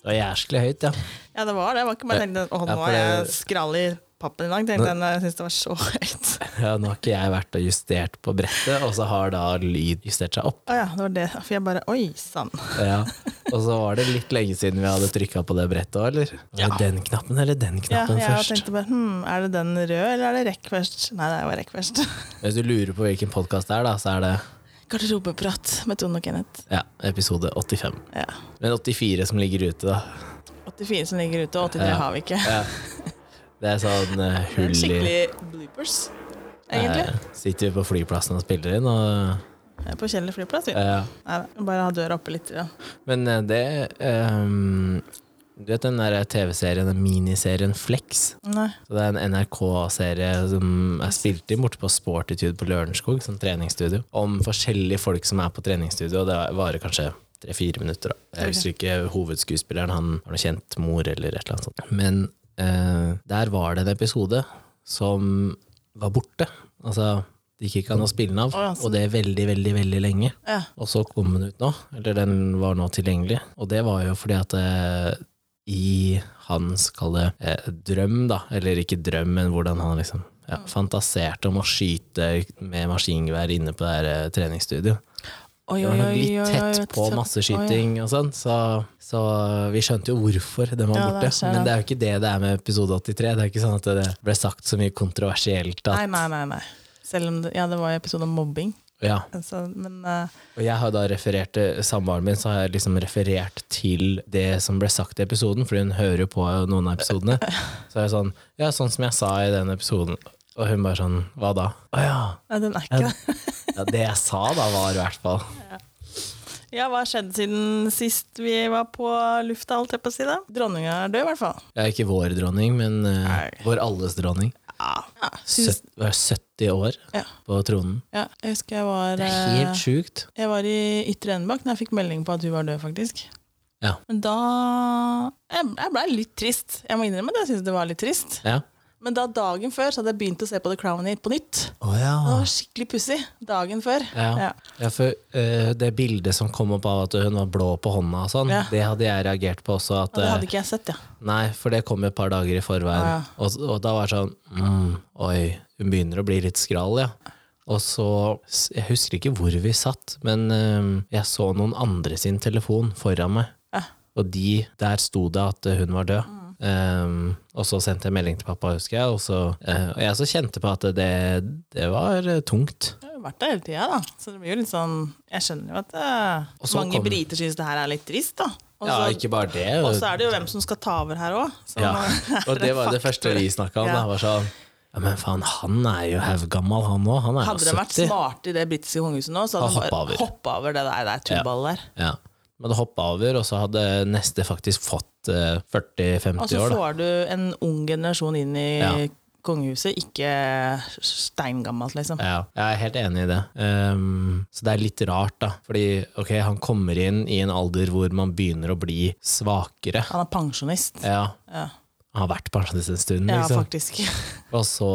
Det var jæsklig høyt, ja. Ja, det var det. Var ikke bare tenkte å, nå er jeg skral i pappen i dag. Tenkte jeg, jeg syntes det var så høyt. ja. Nå har ikke jeg vært og justert på brettet, og så har da lyd justert seg opp. Å ja, det var det. For jeg bare Oi sann. Ja. Og så var det litt lenge siden vi hadde trykka på det brettet òg, eller? Var det den knappen eller den knappen Ja, jeg først? tenkte bare hm, er det den røde, eller er det rekk først? Nei, det var rekk først. Hvis du lurer på hvilken podkast det er, da, så er det Garderobeprat med Tone og Kenneth. ja, episode 85. Ja. Men 84 som ligger ute, da. 84 som ligger ute, og 83 Ja. har vi ikke. Ja. Det er sånn uh, hull i Skikkelig bloopers, egentlig. Eh, Sitter vi på flyplassen og spiller inn, og På Kjeller flyplass. vi. Ja. Nei, bare ha døra oppe litt. Ja. Men eh, det ehm, Du vet den der TV-serien, den miniserien Flex? Nei. Så det er en NRK-serie som er spilt inn borte på Sportitude på Lørenskog, som treningsstudio. Om forskjellige folk som er på treningsstudio, og det varer kanskje tre-fire minutter. Da. Jeg husker ikke hovedskuespilleren, han har noe kjent mor eller et eller annet sånt. Men eh, der var det en episode som var borte. Altså, det gikk ikke an å spille den av, sånn. og det er veldig, veldig, veldig lenge. Ja. Og så kom den ut nå, eller den var nå tilgjengelig. Og det var jo fordi at eh, i hans, kall det, eh, drøm, da, eller ikke drøm, men hvordan han liksom ja, fantaserte om å skyte med maskingevær inne på det her eh, treningsstudioet. Oi, oi, oi, litt tett på masseskyting og sånn, så, så vi skjønte jo hvorfor den var Ja, borte. det Men det er jo ikke det det er med episode 83. Det er ikke sånn at det ble sagt så mye kontroversielt Nei, at nei, nei. nei. Selv om det, ja, det var episode om mobbing. Ja. Altså, men uh, Og jeg har da referert til samboeren min, så har jeg liksom referert til det som ble sagt i episoden, fordi hun hører jo på noen av episodene. Så er jeg sånn Ja, sånn som jeg sa i den episoden. Og hun bare sånn Hva da? Å ja. ja den er ikke det. ja. Det jeg sa da, var i hvert fall Ja, hva skjedde siden sist vi var på lufta, holdt jeg på å si da? Dronninga er død, i hvert fall. Ja, ikke vår dronning, men uh, vår alles dronning. Ja, ja, syns, Søt- var 70 år ja, på tronen. ja, jeg husker jeg var Det er eh, helt sjukt. Jeg var i Ytre Enebakk da jeg fikk melding på at hun var død, faktisk. Ja. Men da Jeg, jeg blei litt trist. Jeg må innrømme at jeg syntes det var litt trist. Ja. Men da dagen før så hadde jeg begynt å se på The Crown på nytt. Oh, ja. Det var skikkelig pussig dagen før. Ja. Ja. For uh, det bildet som kom opp av at hun var blå på hånda og sånn, Ja. det hadde jeg reagert på også. At, ja, det eh, hadde ikke jeg sett, ja. Nei, for det kom et par dager i forveien. Ja. og, og da var det sånn mm, Oi, hun begynner å bli litt skral, ja. Og så Jeg husker ikke hvor vi satt, men uh, jeg så noen andre sin telefon foran meg. Ja. Og de, der sto det at hun var død. Um, og så sendte jeg melding til pappa, husker jeg. Og, så, uh, og jeg så kjente på at det, det var eh, tungt. Jeg har vært der hele tida, da. Så det blir jo litt sånn Jeg skjønner jo at eh, mange kom- briter syns det her er litt trist, da. Også, Ja, ikke bare det. og så er det jo hvem som skal ta over her òg. Ja, og det var det første vi snakka om. Ja. Da, var sånn, ja, men faen, han er jo haugammal, han òg. Han er Hadde det de vært 70. smarte i det britiske kongehuset nå, så hadde de bare hoppa over det der, der tullballet der. Ja. De hadde hoppa over, og så hadde neste faktisk fått eh, 40-50 år. Og så får du en ung generasjon inn i Ja. kongehuset, ikke steingammelt, liksom. Ja, jeg er helt enig i det. Um, så det er litt rart, da. Fordi ok, han kommer inn i en alder hvor man begynner å bli svakere. Han er pensjonist. Ja, Ja, han har vært pensjonist en stund, liksom. ja faktisk. Og så,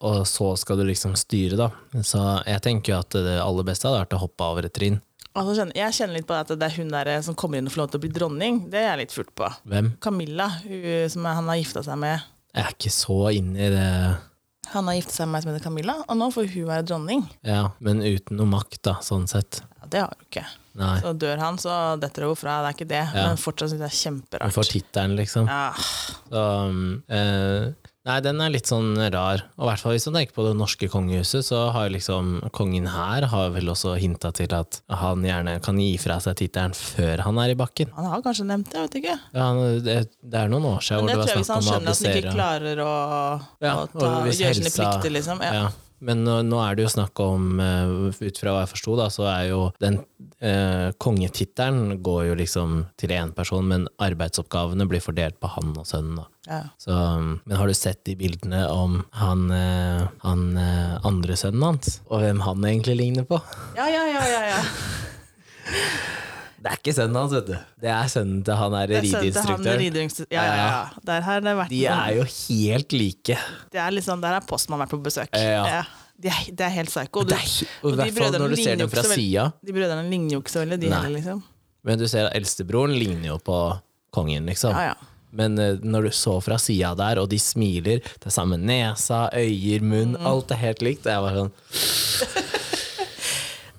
og så skal du liksom styre, da. Så jeg tenker jo at det aller beste hadde vært å hoppe over et trinn. Altså, jeg kjenner litt på at det er hun der som kommer inn og får lov til å bli dronning. Det er jeg litt furt på. Hvem? Camilla, hun som han har gifta seg med. Jeg er ikke så inne i det. Han har gifta seg med ei som heter Camilla, og nå får hun være dronning. Ja, men uten noe makt, da, sånn sett. Ja, det har hun ikke. Nei. Så dør han, så detter hun fra. Det er ikke det. Ja. Men fortsatt syns jeg det er Du Hun får tittelen, liksom. Ja. Så, um, eh, nei, den er litt sånn rar. Og i hvert fall hvis man tenker på det norske kongehuset, så har liksom kongen her har vel også hinta til at han gjerne kan gi fra seg tittelen før han er i bakken. Han har kanskje nevnt det, jeg vet ikke. Ja, det, det er noen år siden Men hvor det det tror jeg var hvis han skjønner at han ikke klarer å, Ja, å ta, gjøre helsa, sine plikter, liksom. Ja. Ja. Men nå, nå er det jo snakk om, eh, ut fra hva jeg forsto, da, så er jo den eh, kongetittelen går jo liksom til én person, men arbeidsoppgavene blir fordelt på han og sønnen. da. Ja. Så, um, men har du sett de bildene om han, eh, han eh, andre sønnen hans, og hvem han egentlig ligner på? ja, ja, ja, ja, ja. Det er ikke sønnen hans, vet du. Det er sønnen til han er rideinstruktøren. Ja, ja, ja. Der har det vært De er jo helt like. det er liksom, Der har Postmann vært på besøk. Ja. Det, er, de er helt psycho. Du- og de brødrene når du ser ligner jo ikke så veldig- sida. De heller, liksom. Men du ser at eldstebroren ligner jo på kongen, liksom. Ja, ja. Men eh, når du så fra sida der, og de smiler, det er samme nesa, øyer, munn, Mm. alt er helt likt. Jeg var sånn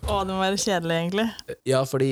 Å, det må være kjedelig, egentlig. Ja, fordi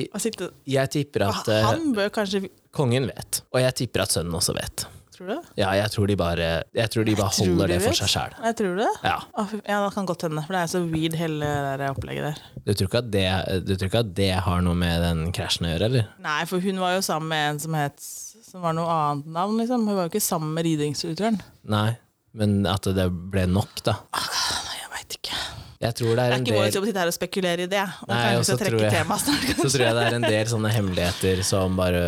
jeg tipper at eh, Han bør kanskje kongen vet, og jeg tipper at sønnen også vet. Tror du? Ja, jeg tror de bare, tror de bare Tror holder de det for seg sjæl. Jeg tror det. Ja. Ja, det kan godt hende, for det er så weird hele det opplegget der. Du tror, ikke at det, du tror ikke at det har noe med den krasjen å gjøre, eller? Nei, for hun var jo sammen med en som het Som var noe annet navn, liksom. Hun var jo ikke sammen med rideinstruktøren. Nei, men at det ble nok, da. Nei, jeg veit ikke. Jeg tror det Det er er en ikke vår del jobb å sitte her og spekulere i det. Og Nei, og så tror jeg- snart, Så tror jeg det er en del sånne hemmeligheter som bare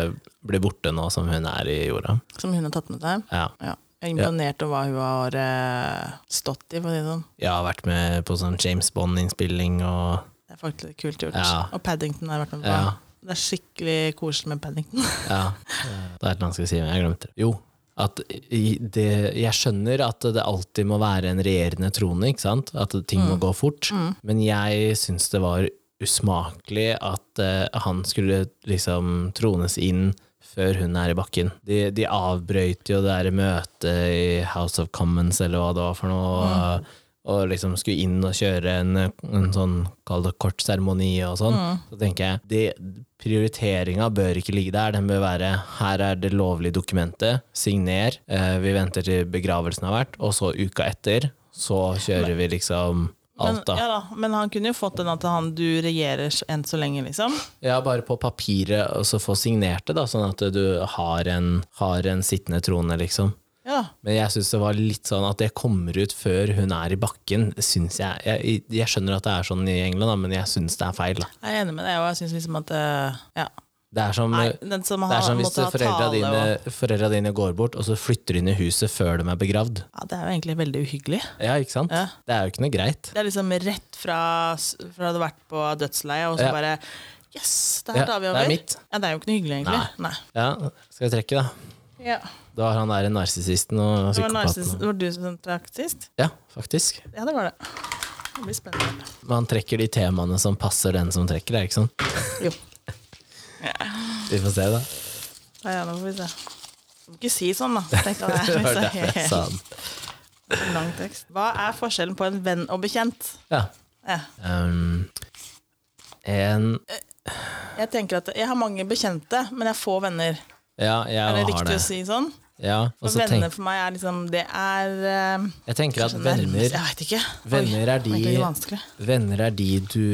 blir borte nå som hun er i jorda. Som hun har tatt med seg. Ja. Ja. Jeg er imponert over hva hun har uh, stått i, for å si det sånn. Jeg har vært med på sånn James Bond-innspilling og Det er faktisk kult gjort. Ja. Og Paddington har jeg vært med på. Ja. Det er skikkelig koselig med Paddington. Ja. Det er et eller annet skal jeg si, men jeg glemte det. Jo, at det, jeg skjønner at det alltid må være en regjerende trone, ikke sant? At ting må gå fort. Men jeg syns det var usmakelig at uh, han skulle liksom trones inn før hun er i bakken. De, de avbrøt jo det der møtet i House of Commons, eller hva det var for noe. Og liksom skulle inn og kjøre en, en sånn, kall det kort seremoni og sånn. Så tenker jeg, det, prioriteringa bør ikke ligge der. Den bør være her er det lovlige dokumentet, signer. Eh, vi venter til begravelsen har vært, og så uka etter så kjører vi liksom alt, da. ja, da. Men han kunne jo fått den at han du regjerer enn så lenge, liksom. Ja, bare på papiret, og så få signert det, da, sånn at du har en, har en sittende trone, liksom. Ja. Men jeg syns det var litt sånn at det kommer ut før hun er i bakken, synes jeg. jeg. Jeg skjønner at det er sånn i England, da, men jeg syns det er feil. Da. Jeg er enig med deg, og jeg syns liksom at eh, Ja. Det er som, Nei, det som er som hvis foreldra dine, og foreldra dine går bort, og så flytter de inn i huset før de er begravd. Ja, det er jo egentlig veldig uhyggelig. Ja, ikke sant? Ja. Det er jo ikke noe greit. Det er liksom rett fra, fra du hadde vært på dødsleiet, og så Ja. bare Yes, det Ja, her tar vi det over. er mitt. Ja, det er jo ikke noe hyggelig, egentlig. Nei. Ja, skal vi trekke, da? Ja. Da var han der narsissisten og Det var, psykopaten. det var du som trakk sist? Ja, faktisk. Ja, det var det. Det blir spennende. Man trekker de temaene som passer den som trekker det, ikke sant? Jo. Vi får se, da. Ja, ja, nå får vi se. Du må ikke si sånn, da. Tenk at det Det er var derfor jeg sa den. helt lang tekst. Hva er forskjellen på en venn og bekjent? Ja. Ja. Um, en Jeg tenker at jeg har mange bekjente, men jeg har få venner. Ja, jeg Er det har riktig det. å si sånn? Ja, For venner tenk, for meg er liksom Det er uh, jeg tenker at venner Jeg vet ikke. Venner er de. Venner er de du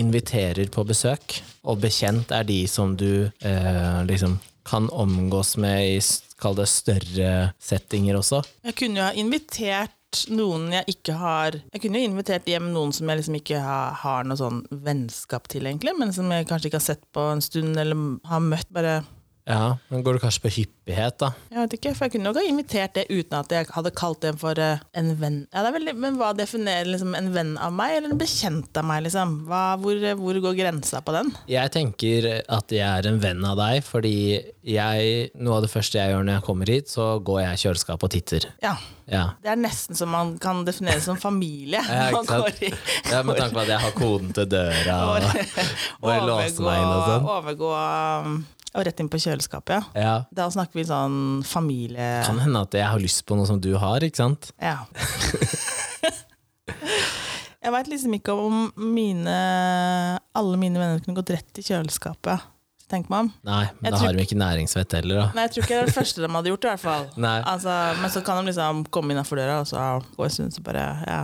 inviterer på besøk, og bekjent er de som du eh, liksom kan omgås med i kall det større settinger også. Jeg kunne jo ha invitert noen jeg ikke har Jeg kunne jo invitert hjem noen som jeg liksom ikke har, har noe sånn vennskap til, egentlig, men som jeg kanskje ikke har sett på en stund, eller har møtt. Bare Ja, men går det kanskje på hyppighet, da? Jeg vet ikke, for jeg kunne nok ha invitert det uten at jeg hadde kalt det for eh, en venn. Ja, det veldig, men hva definerer liksom en venn av meg, eller en bekjent av meg? liksom? Hva, hvor, hvor går grensa på den? Jeg tenker at jeg er en venn av deg, fordi jeg, noe av det første jeg gjør når jeg kommer hit, så går jeg i kjøleskapet og titter. Ja, Ja. Det er nesten som man kan definere som familie. Ja, i- ja, Med tanke på at jeg har koden til døra og, og jeg låser meg inn og sånn. Overgå um, og rett inn på kjøleskapet, ja. Ja. Da snakker vi sånn familie... Kan hende at jeg har lyst på noe som du har, ikke sant? Ja. Jeg veit liksom ikke om mine, alle mine venner kunne gått rett i kjøleskapet. Tenk meg om. Nei, men Jeg da har de ikke næringsvett heller, da. Nei, jeg tror ikke det er det første de hadde gjort, i hvert fall. Altså, men så kan de liksom komme innafor døra, og så gå en stund, så bare ja.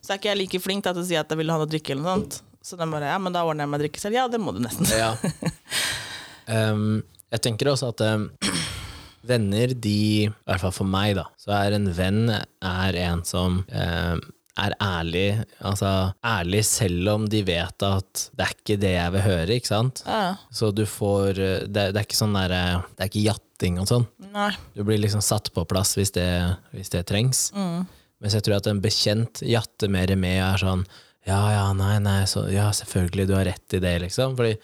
Så er ikke jeg like flink da, til å si at jeg vil ha noe drikke, eller noe sånt. Så de bare ja, men da ordner jeg meg drikke selv. Ja, det må du nesten. Ja. Um, jeg tenker også at um, venner, de, i hvert fall for meg, da, så er en venn er en som um, er ærlig. Altså ærlig selv om de vet at det er ikke det jeg vil høre, ikke sant? Ja, Så du får uh, Det, det er ikke sånn derre Det er ikke jatting og sånn. nei. Du blir liksom satt på plass hvis det, hvis det trengs. Mens jeg tror at en bekjent jatter mer med og er sånn Ja, ja, nei, nei, så, ja, selvfølgelig, du har rett i det, liksom. Fordi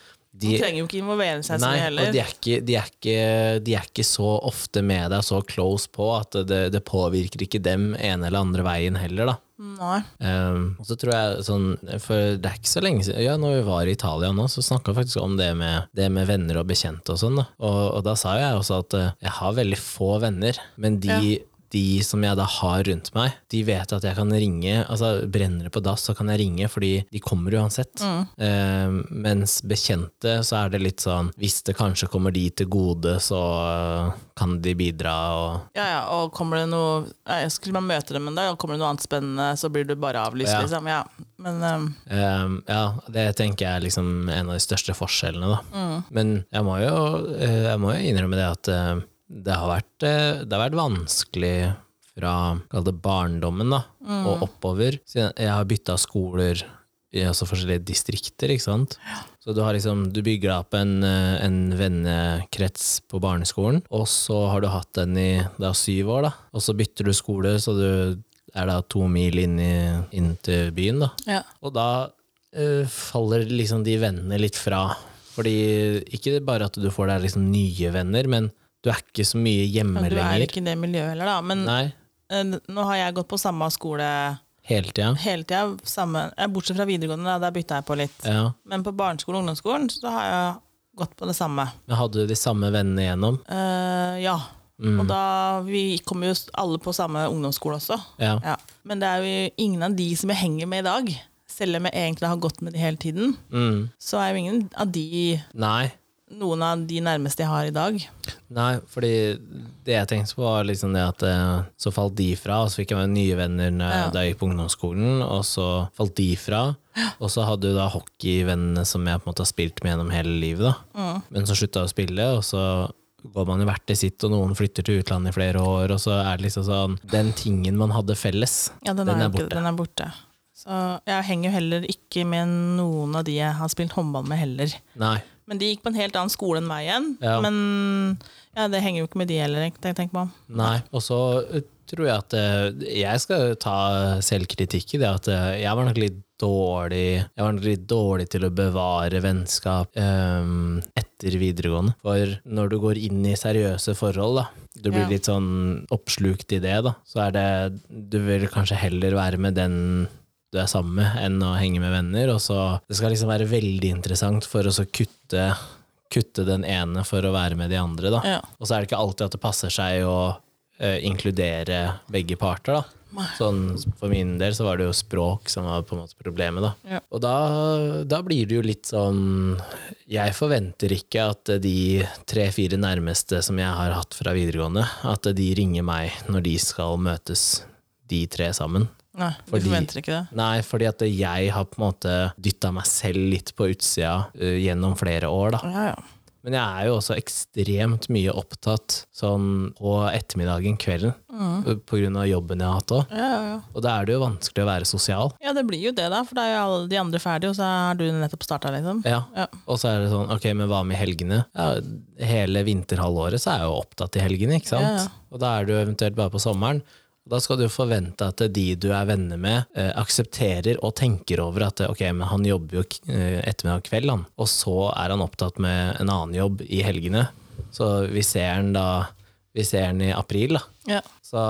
De trenger jo ikke involvere seg så Nei, mye heller. og de er, ikke, de, er ikke, de er ikke så ofte med deg så close på at det, det påvirker ikke dem ene eller andre veien heller, da. Nei. Um, og så tror jeg sånn, For det er ikke så lenge siden Ja, når vi var i Italia nå, så snakka vi faktisk om det med, det med venner og bekjente og sånn. da og, og da sa jeg også at eh, jeg har veldig få venner, men de de som jeg da har rundt meg, de vet at jeg kan ringe. altså Brenner det på dass, så kan jeg ringe, fordi de kommer uansett. Mm. Eh, mens bekjente, så er det litt sånn Hvis det kanskje kommer de til gode, så kan de bidra. Og ja, ja, og kommer det noe jeg Skulle man møte dem en dag, og kommer det noe annet spennende, så blir du bare avlyst, ja. liksom. Ja, men um. um, Ja, det tenker jeg er liksom en av de største forskjellene, da. Mm. Men jeg må jo, eh, jeg må jo innrømme det at uh, det har vært, eh, det har vært vanskelig fra det barndommen da, mm. og oppover. Jeg har bytta skoler i altså forskjellige distrikter. ikke sant? Ja. Så du, har liksom, du bygger opp en, eh, en, vennekrets på barneskolen, og så har du hatt den i da, syv år. da, Og så bytter du skole, så du er da to mil inn, i, inn til byen. da. Ja. Og da uh, faller liksom de vennene litt fra. Fordi ikke bare at du får deg liksom nye venner, men du er ikke så mye hjemme lenger. Du er ikke i det miljøet heller, da. Men Nei. Eh, nå har jeg gått på samme skole hele tida. Hele tida samme, bortsett fra videregående, da, der bytta jeg på litt. Ja. Men på barneskolen og ungdomsskolen så har jeg gått på det samme. Men Hadde du de samme vennene igjennom? Uh, ja. Mm. Og da, Vi kommer jo alle på samme ungdomsskole også. Ja. Ja. Men det er jo ingen av de som jeg henger med i dag. Selv om jeg egentlig har gått med de hele tiden, mm. så er jo ingen av de Nei noen av de nærmeste jeg har i dag. Nei, fordi det jeg tenkte på, var liksom det at eh, så falt de fra, og så fikk jeg meg nye venner ja. da jeg gikk på ungdomsskolen, og så falt de fra. Og så hadde du da hockeyvennene som jeg på en måte har spilt med gjennom hele livet. da. Mm. Men så slutta jeg å spille, og så går man jo hvert til sitt, og noen flytter til utlandet i flere år, og så er det liksom sånn Den tingen man hadde felles, ja, den, den, er, borte. Den er borte. Så jeg henger jo heller ikke med noen av de jeg har spilt håndball med, heller. Nei. Men de gikk på en helt annen skole enn meg igjen. Ja. Men ja, det henger jo ikke med de heller, tenker på. Nei, og så eh, tror jeg at eh, jeg skal ta selvkritikk i det at eh, jeg var nok litt dårlig Jeg var nok litt dårlig til å bevare vennskap um, etter videregående. For når du går inn i seriøse forhold, da, du blir ja. litt sånn oppslukt i det, da, så er det Du vil kanskje heller være med den du er sammen med, enn å henge med venner. Og så, det skal liksom være veldig interessant for å kutte, kutte den ene for å være med de andre. Da. Ja. Og så er det ikke alltid at det passer seg å uh, inkludere begge parter. da. Sånn, for min del så var det jo språk som var på en måte problemet. Da. Ja. Og da, da, blir det jo litt sånn Jeg forventer ikke at de tre-fire nærmeste som jeg har hatt fra videregående, at de ringer meg når de skal møtes, de tre sammen. Nei, du fordi, forventer ikke det? Nei, fordi at jeg har på en måte dytta meg selv litt på utsida uh, gjennom flere år. da. Ja, ja. Men jeg er jo også ekstremt mye opptatt sånn på ettermiddagen, kvelden, mm. på grunn av jobben jeg har hatt òg. Ja, ja, Og da er det jo vanskelig å være sosial. Ja, det blir jo det, da, for da er jo alle de andre ferdige, og så er du nettopp starta, liksom. Ja. Og så er det sånn, ok, men hva med helgene? Ja, hele vinterhalvåret så er jeg jo opptatt i helgene, ikke sant? Og da er du eventuelt bare på sommeren. Da skal du forvente at de du er venner med, eh, aksepterer og tenker over at ok, men han jobber jo eh, ettermiddag og kveld, han. Og så er han opptatt med en annen jobb i helgene. Så vi ser han da vi ser den i april, da. Ja. Så,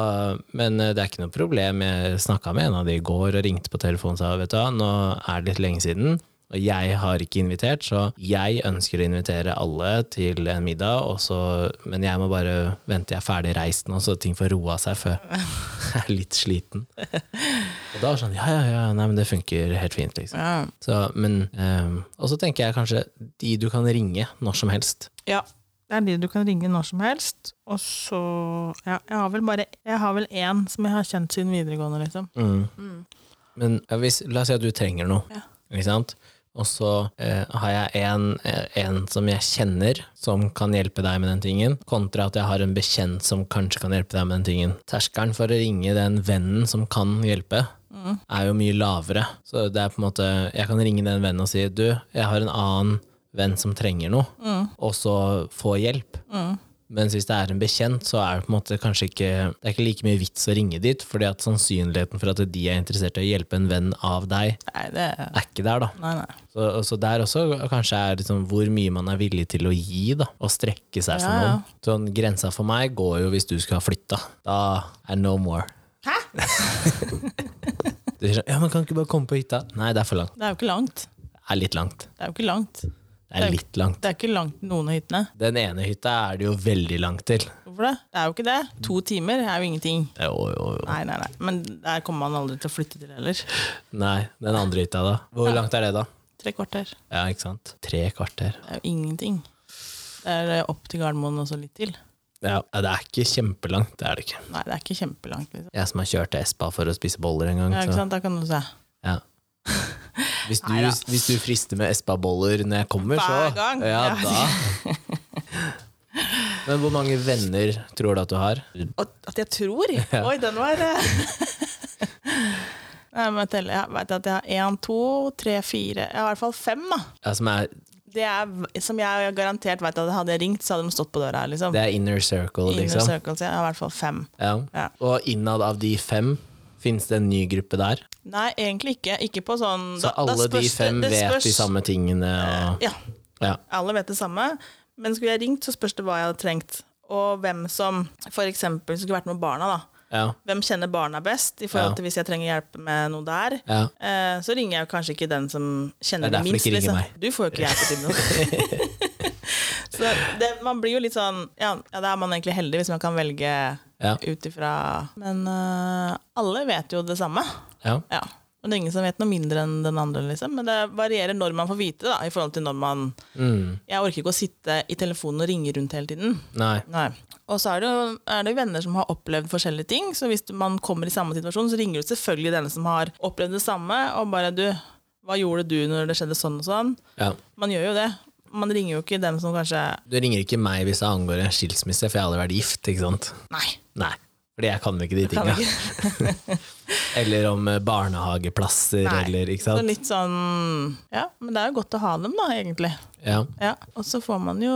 men eh, det er ikke noe problem. Jeg snakka med en av de i går og ringte på telefonen og sa vet du hva, nå er det litt lenge siden. Og jeg har ikke invitert, så jeg ønsker å invitere alle til en middag, så, men jeg må bare vente jeg er ferdig reist nå, så ting får roa seg før jeg er litt sliten. Og da er det sånn ja, ja, ja, nei, men det funker helt fint, liksom. Ja. Så, men, um, og så tenker jeg kanskje de du kan ringe når som helst. Ja. Det er de du kan ringe når som helst. Og så ja, Jeg har vel bare Jeg har vel én som jeg har kjent siden videregående, liksom. Mm. Mm. Men hvis, la oss si at du trenger noe. Ja. Ikke sant? Og så eh, har jeg en, eh, en, som jeg kjenner, som kan hjelpe deg med den tingen, kontra at jeg har en bekjent som kanskje kan hjelpe deg med den tingen. Terskelen for å ringe den vennen som kan hjelpe, mm. er jo mye lavere. Så det er på en måte Jeg kan ringe den vennen og si du, jeg har en annen venn som trenger noe, mm. og så få hjelp. Mm. Mens hvis det er en bekjent, så er det på en måte kanskje ikke Det er ikke like mye vits å ringe dit, fordi at sannsynligheten for at de er interessert i å hjelpe en venn av deg, nei, det... er ikke der, da. Nei, nei. Så, så, der også kanskje er liksom hvor mye man er villig til å gi, da, og strekke seg for ja, noen. Ja. Sånn, grensa for meg går jo hvis du skal flytte. Da er no more. Hæ? Du sier sånn, ja, men kan ikke bare komme på hytta? Nei, det er for langt. Det er jo ikke langt. Det er litt langt. Det er jo ikke langt. Det er litt langt. Det er ikke langt til noen av hyttene. Den ene hytta er det jo veldig langt til. Hvorfor det? Det er jo ikke det. To timer er jo ingenting. Jo, jo, jo. Nei, nei, nei. Men der kommer man aldri til å flytte til heller. Nei, den andre hytta, da? Hvor langt er det, da? Tre kvarter. Ja, ikke sant. Tre kvarter. Det er jo ingenting. Det er eh, opp til Gardermoen og så litt til. Ja, Det er ikke kjempelangt, det er det ikke. Nei, det er ikke kjempelangt. liksom. Jeg som har kjørt til Espa for å spise boller en gang. Ja, ikke sant? Da kan du se. ja. Hvis du, Neida. hvis du frister med Espa-boller når jeg kommer, så Hver gang. Ja, Ja. da. Men hvor mange venner tror du at du har? At jeg tror? Oi, den var eh. Jeg vet at jeg har én, to, tre, fire Jeg har i hvert fall fem. da Ja, som er, Det er Som jeg garantert vet at hadde jeg ringt, så hadde de stått på døra. liksom det er inner circle, Inner liksom. circle, så jeg har i hvert fall fem. Ja. Ja. Og innad av de fem, fins det en ny gruppe der? Nei, egentlig ikke. Ikke på sånn Så da- da alle de spørs det- fem det vet de samme tingene? Og, Ja, ja. alle vet det samme. Men skulle jeg ringt, så spørs det hva jeg hadde trengt. Og hvem som eksempel skulle vært med barna. da Ja. Hvem kjenner barna best? I forhold Ja. til Hvis jeg trenger hjelp med noe der, Ja. eh, så ringer jeg kanskje ikke den som kjenner Det minst. liksom. Du får jo ikke hjelp til noe. så det, man blir jo litt sånn ja, ja, da er man egentlig heldig hvis man kan velge Ja. ut ifra Men uh, alle vet jo det samme. ja. Ja. Og det er ingen som vet noe mindre enn den andre, liksom. Men det varierer når man får vite det, da, i forhold til når man Mm. Jeg orker ikke å sitte i telefonen og ringe rundt hele tiden. Nei. Nei. Og så er det jo er det venner som har opplevd forskjellige ting, så hvis man kommer i samme situasjon, så ringer du selvfølgelig denne som har opplevd det samme, og bare du, hva gjorde du når det skjedde sånn og sånn? Ja. Man gjør jo det. Man ringer jo ikke dem som kanskje Du ringer ikke meg hvis det angår en skilsmisse, for jeg har aldri vært gift, ikke sant? Nei. Nei. Fordi jeg kan ikke de tinga. Eller om eh, barnehageplasser, Nei. eller ikke sant. Så litt sånn Ja, men det er jo godt å ha dem, da, egentlig. Ja. Ja, Og så får man jo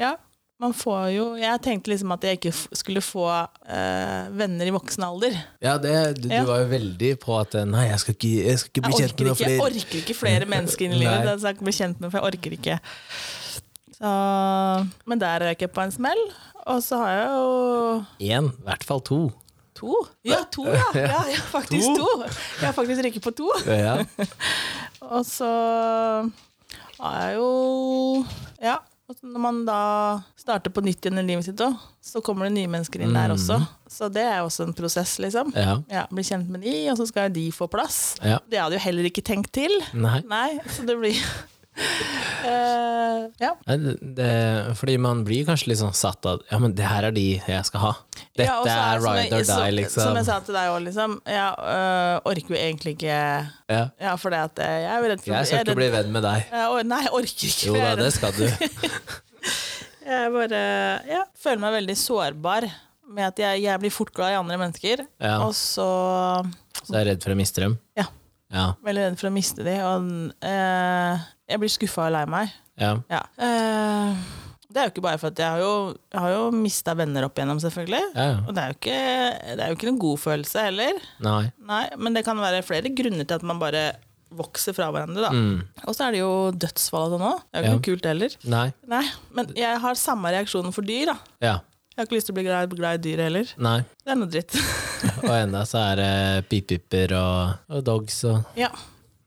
Ja, man får jo Jeg tenkte liksom at jeg ikke skulle få eh, venner i voksen alder. ja, det, du, Ja. du var jo veldig på at eh, Nei, jeg skal ikke, jeg skal ikke bli kjent med noen flere. jeg orker ikke flere mennesker inn i livet. Jeg skal ikke bli kjent med, for jeg orker ikke. Så, men der røyk jeg på en smell. Og så har jeg jo Én, i hvert fall to. to. Ja, to, ja! ja, ja faktisk To? to. Jeg har faktisk røyket på to. Ja. Og så har jeg jo Ja. Og Når man da starter på nytt igjen i livet sitt òg, så kommer det nye mennesker inn der også. Så det er jo også en prosess, liksom. Ja. Ja, Bli kjent med de, og så skal de få plass. ja. Det hadde jo heller ikke tenkt til. Nei. Nei, så det blir Eh, Ja. Det, det, fordi man blir kanskje litt sånn satt av Ja, men det her er de jeg skal ha. Dette Ja, er, er ride or die, liksom. Som jeg sa til deg òg, liksom. Jeg øh, orker jo egentlig ikke ja. Ja, for det at jeg er jo redd for Jeg skal jeg ikke bli venn med deg. Jeg Nei, jeg orker ikke. Jo da, det skal du. Jeg bare ja, føler meg veldig sårbar med at jeg, jeg blir fort glad i andre mennesker. Ja. Og så Så jeg er redd for å miste dem. Ja. Ja. veldig redd for å miste de. Og eh, jeg blir skuffa og lei meg. ja. Ja. Uh, det er jo ikke bare for at jeg har jo, jeg har jo mista venner opp igjennom, selvfølgelig. ja. ja. Og det er, jo ikke, det er jo ikke noen god følelse heller. Nei. Nei, Men det kan være flere grunner til at man bare vokser fra hverandre. da. Mm. Og så er det jo dødsfall og sånn òg. Det er jo ikke Ja. noe kult heller. Nei. Nei, Men jeg har samme reaksjonen for dyr. da. Ja. Jeg har ikke lyst til å bli glad, glad i dyr heller. Nei. Det er noe dritt. Og enda så er det pipipper og, og dogs og ja.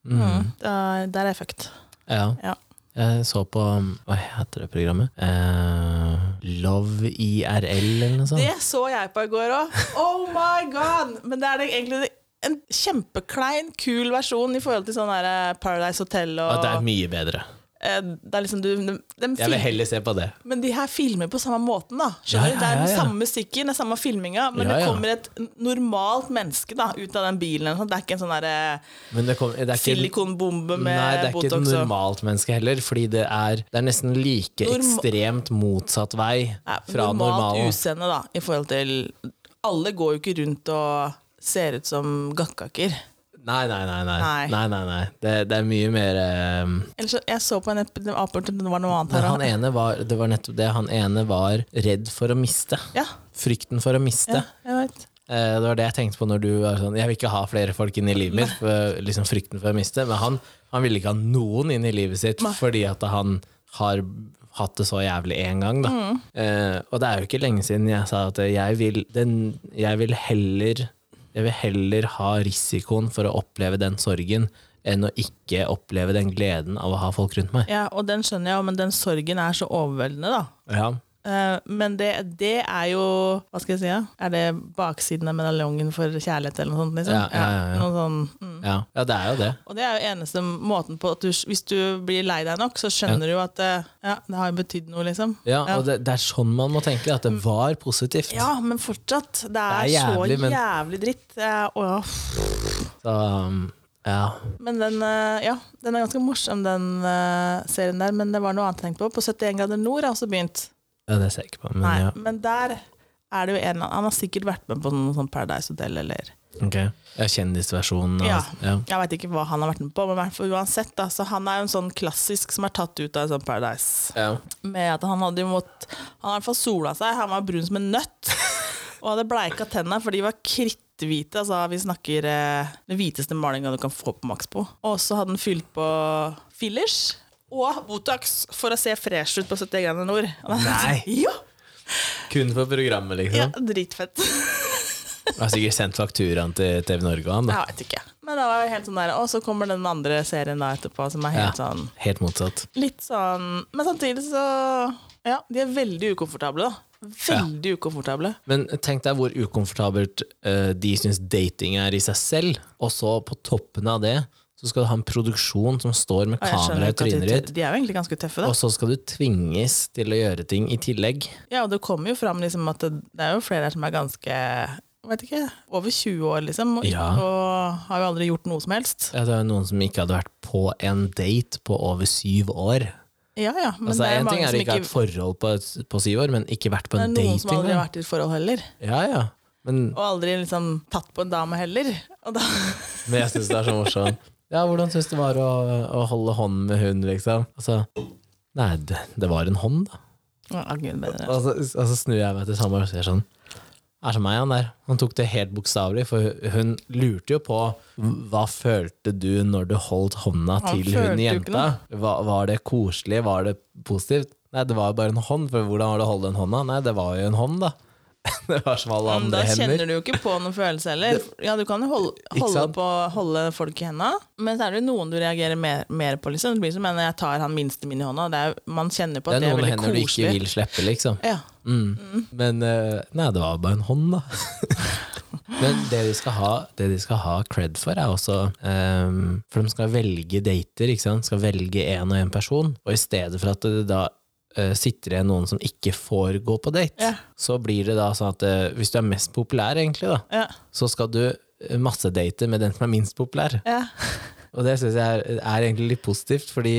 Mm. Mm. der er jeg fucked. Ja. Ja. Jeg så på Hva heter det programmet? Eh, Love IRL, eller noe sånt? Det så jeg på i går òg. Oh my god! Men det er det egentlig en kjempeklein, kul versjon i forhold til sånn eh, Paradise Hotel og Ja, det er mye bedre. Eh, Det er liksom du de, de Jeg vil heller se på det. Men de her filmer på samme måten, da. ja, Ja, ja, Det er den samme musikken, er samme filminga, men det kommer et normalt menneske da, ut av den bilen. Det er ikke en sånn derre Men det, kom, det er ikke silikonbombe med Nei, det er ikke Botox. et normalt menneske heller, fordi det er, det er nesten like Norma ekstremt motsatt vei fra normalt normalen. utseende, da, i forhold til Alle går jo ikke rundt og ser ut som gakkaker. Nei, nei, nei. nei. Nei. nei, nei. Det, det er mye mer um... Ellers, jeg så på en apport det var noe annet her han ene var Det var nettopp det. Han ene var redd for å miste. Ja, Frykten for å miste. ja, jeg vet. Eh, Det var det jeg tenkte på når du var sånn Jeg vil ikke ha flere folk inn i livet mitt. For, liksom frykten for å miste Men han, han ville ikke ha noen inn i livet sitt Nei. fordi at han har hatt det så jævlig én gang. Da. Mm. Eh, og det er jo ikke lenge siden jeg sa at jeg vil, den, jeg vil heller Jeg vil heller ha risikoen for å oppleve den sorgen enn å ikke oppleve den gleden av å ha folk rundt meg. Ja, og den skjønner jeg, men den sorgen er så overveldende, da. Ja. Uh, men det, det, er jo Hva skal jeg si? Ja? Er det baksiden av medaljongen for kjærlighet, eller noe sånt? Liksom? Ja, ja, ja, ja. Sånn, mm. ja, det er jo det. Og det er jo eneste måten på at du, hvis du blir lei deg nok, så skjønner du at det, ja, det har betydd noe, liksom. Ja, og det, det, er sånn man må tenke, at det var positivt. Ja, men fortsatt. Det er, det er jævlig, så jævlig dritt. Å, så, um, ja. Men den, eh, ja, den er ganske morsom, den serien der. Men det var noe annet jeg tenkte på. På 71 grader nord har også begynt. Ja, det ser jeg ikke på. Men, Nei, ja. men der er det jo en Han har sikkert vært med på noen sånn Paradise Hotel eller Ok, ja, Kjendisversjonen? Ja. ja. Jeg veit ikke hva han har vært med på, men uansett, da, så han er jo en sånn klassisk som er tatt ut av en sånn Paradise. Ja. Med at han hadde jo mått Han har i hvert fall sola seg, han var brun som en nøtt. og hadde bleika tenna, for de var kritthvite. Altså, vi snakker eh, den hviteste malinga du kan få på Maxbo. Og så hadde han fylt på fillers og Botox for å se fresh ut på 70 grader nord. Nei! ja. Kun for programmet, liksom? Ja, dritfett. Har sikkert sendt fakturaen til TV Norge han, da. Jeg vet ikke. Men det var helt sånn der, Og så kommer den andre serien da etterpå, som er helt ja, sånn Helt motsatt. Litt sånn Men samtidig så Ja, de er veldig ukomfortable, da. Veldig ja. ukomfortable. Men tenk deg hvor ukomfortabelt uh, de syns dating er i seg selv, og så på toppen av det så skal du ha en produksjon som står med kamera i trynet ditt. De er jo egentlig ganske tøffe, da. Og så skal du tvinges til å gjøre ting i tillegg. Ja, og det kommer jo fram liksom at det, det er jo flere her som er ganske vet ikke, over 20 år, liksom, og, ja. og har jo aldri gjort noe som helst. Ja, det er jo noen som ikke hadde vært på en date på over syv år. Ja, ja, men altså, det er En ting er ikke ha et forhold på, på, syv år, men ikke vært på en date Det er noen som aldri har vært i et forhold heller. Ja, ja. Men, og aldri liksom tatt på en dame heller. Da... men jeg syns det er så morsomt. Ja, hvordan syns du det var å, å, holde hånd med hund, liksom? Altså, nei, det, det var en hånd, da. Ja, Gud, og, så, og så snur jeg meg til Samar og sier sånn er som meg, han der. Han tok det helt bokstavelig, for hun lurte jo på hva følte du når du holdt hånda til hun jenta. Var, var det koselig, var det positivt? Nei, det var jo bare en hånd, for hvordan var det å holde den hånda? Nei, det var jo en hånd, da. det var som alle andre hender. Da kjenner du jo ikke på noen følelse heller. Ja, du kan jo holde, holde, på, holde folk i henda, men så er det noen du reagerer mer, mer på. Liksom. Det blir som når jeg tar han minste min i hånda. Er, man kjenner på at det er, det er veldig koselig. Det er noen hender du ikke vil slippe, liksom. Ja. Mm. Mm. Men uh, nei, det var bare en hånd, da. Men det de, skal ha, det de skal ha cred for, er også um, For de skal velge dater, ikke sant? skal velge én og én person. Og i stedet for at det da sitter igjen noen som ikke får gå på date, ja. så blir det da sånn at uh, hvis du er mest populær, egentlig, da, ja. så skal du massedate med den som er minst populær. Ja. Og det syns jeg er, er, egentlig litt positivt, fordi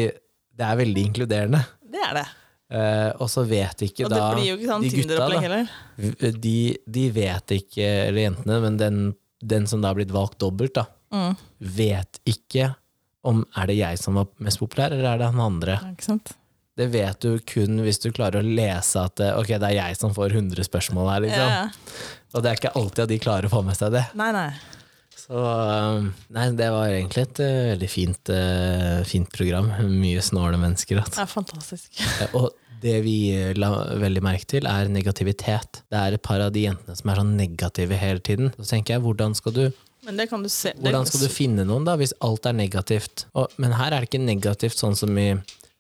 det er veldig inkluderende. Det er det. Uh, og så vet ikke og da det blir jo ikke sånn de gutta, da, de, de, vet ikke, eller jentene, men den, den som da har blitt valgt dobbelt, da, mm. vet ikke om er det jeg som var mest populær, eller er det han andre. Det vet du kun hvis du klarer å lese at eh, ok, det er jeg som får 100 spørsmål her, liksom. Ja. Og det er ikke alltid at de klarer å få med seg det. Nei, nei. Så nei, det var egentlig et uh, veldig fint, uh, fint, program. Mye snåle mennesker. Det er fantastisk. og det vi la veldig merke til, er negativitet. Det er et par av de jentene som er sånn negative hele tiden. Så tenker jeg, hvordan skal du kan du se, Hvordan skal du finne noen, da, hvis alt er negativt? Og, men her er det ikke negativt sånn som i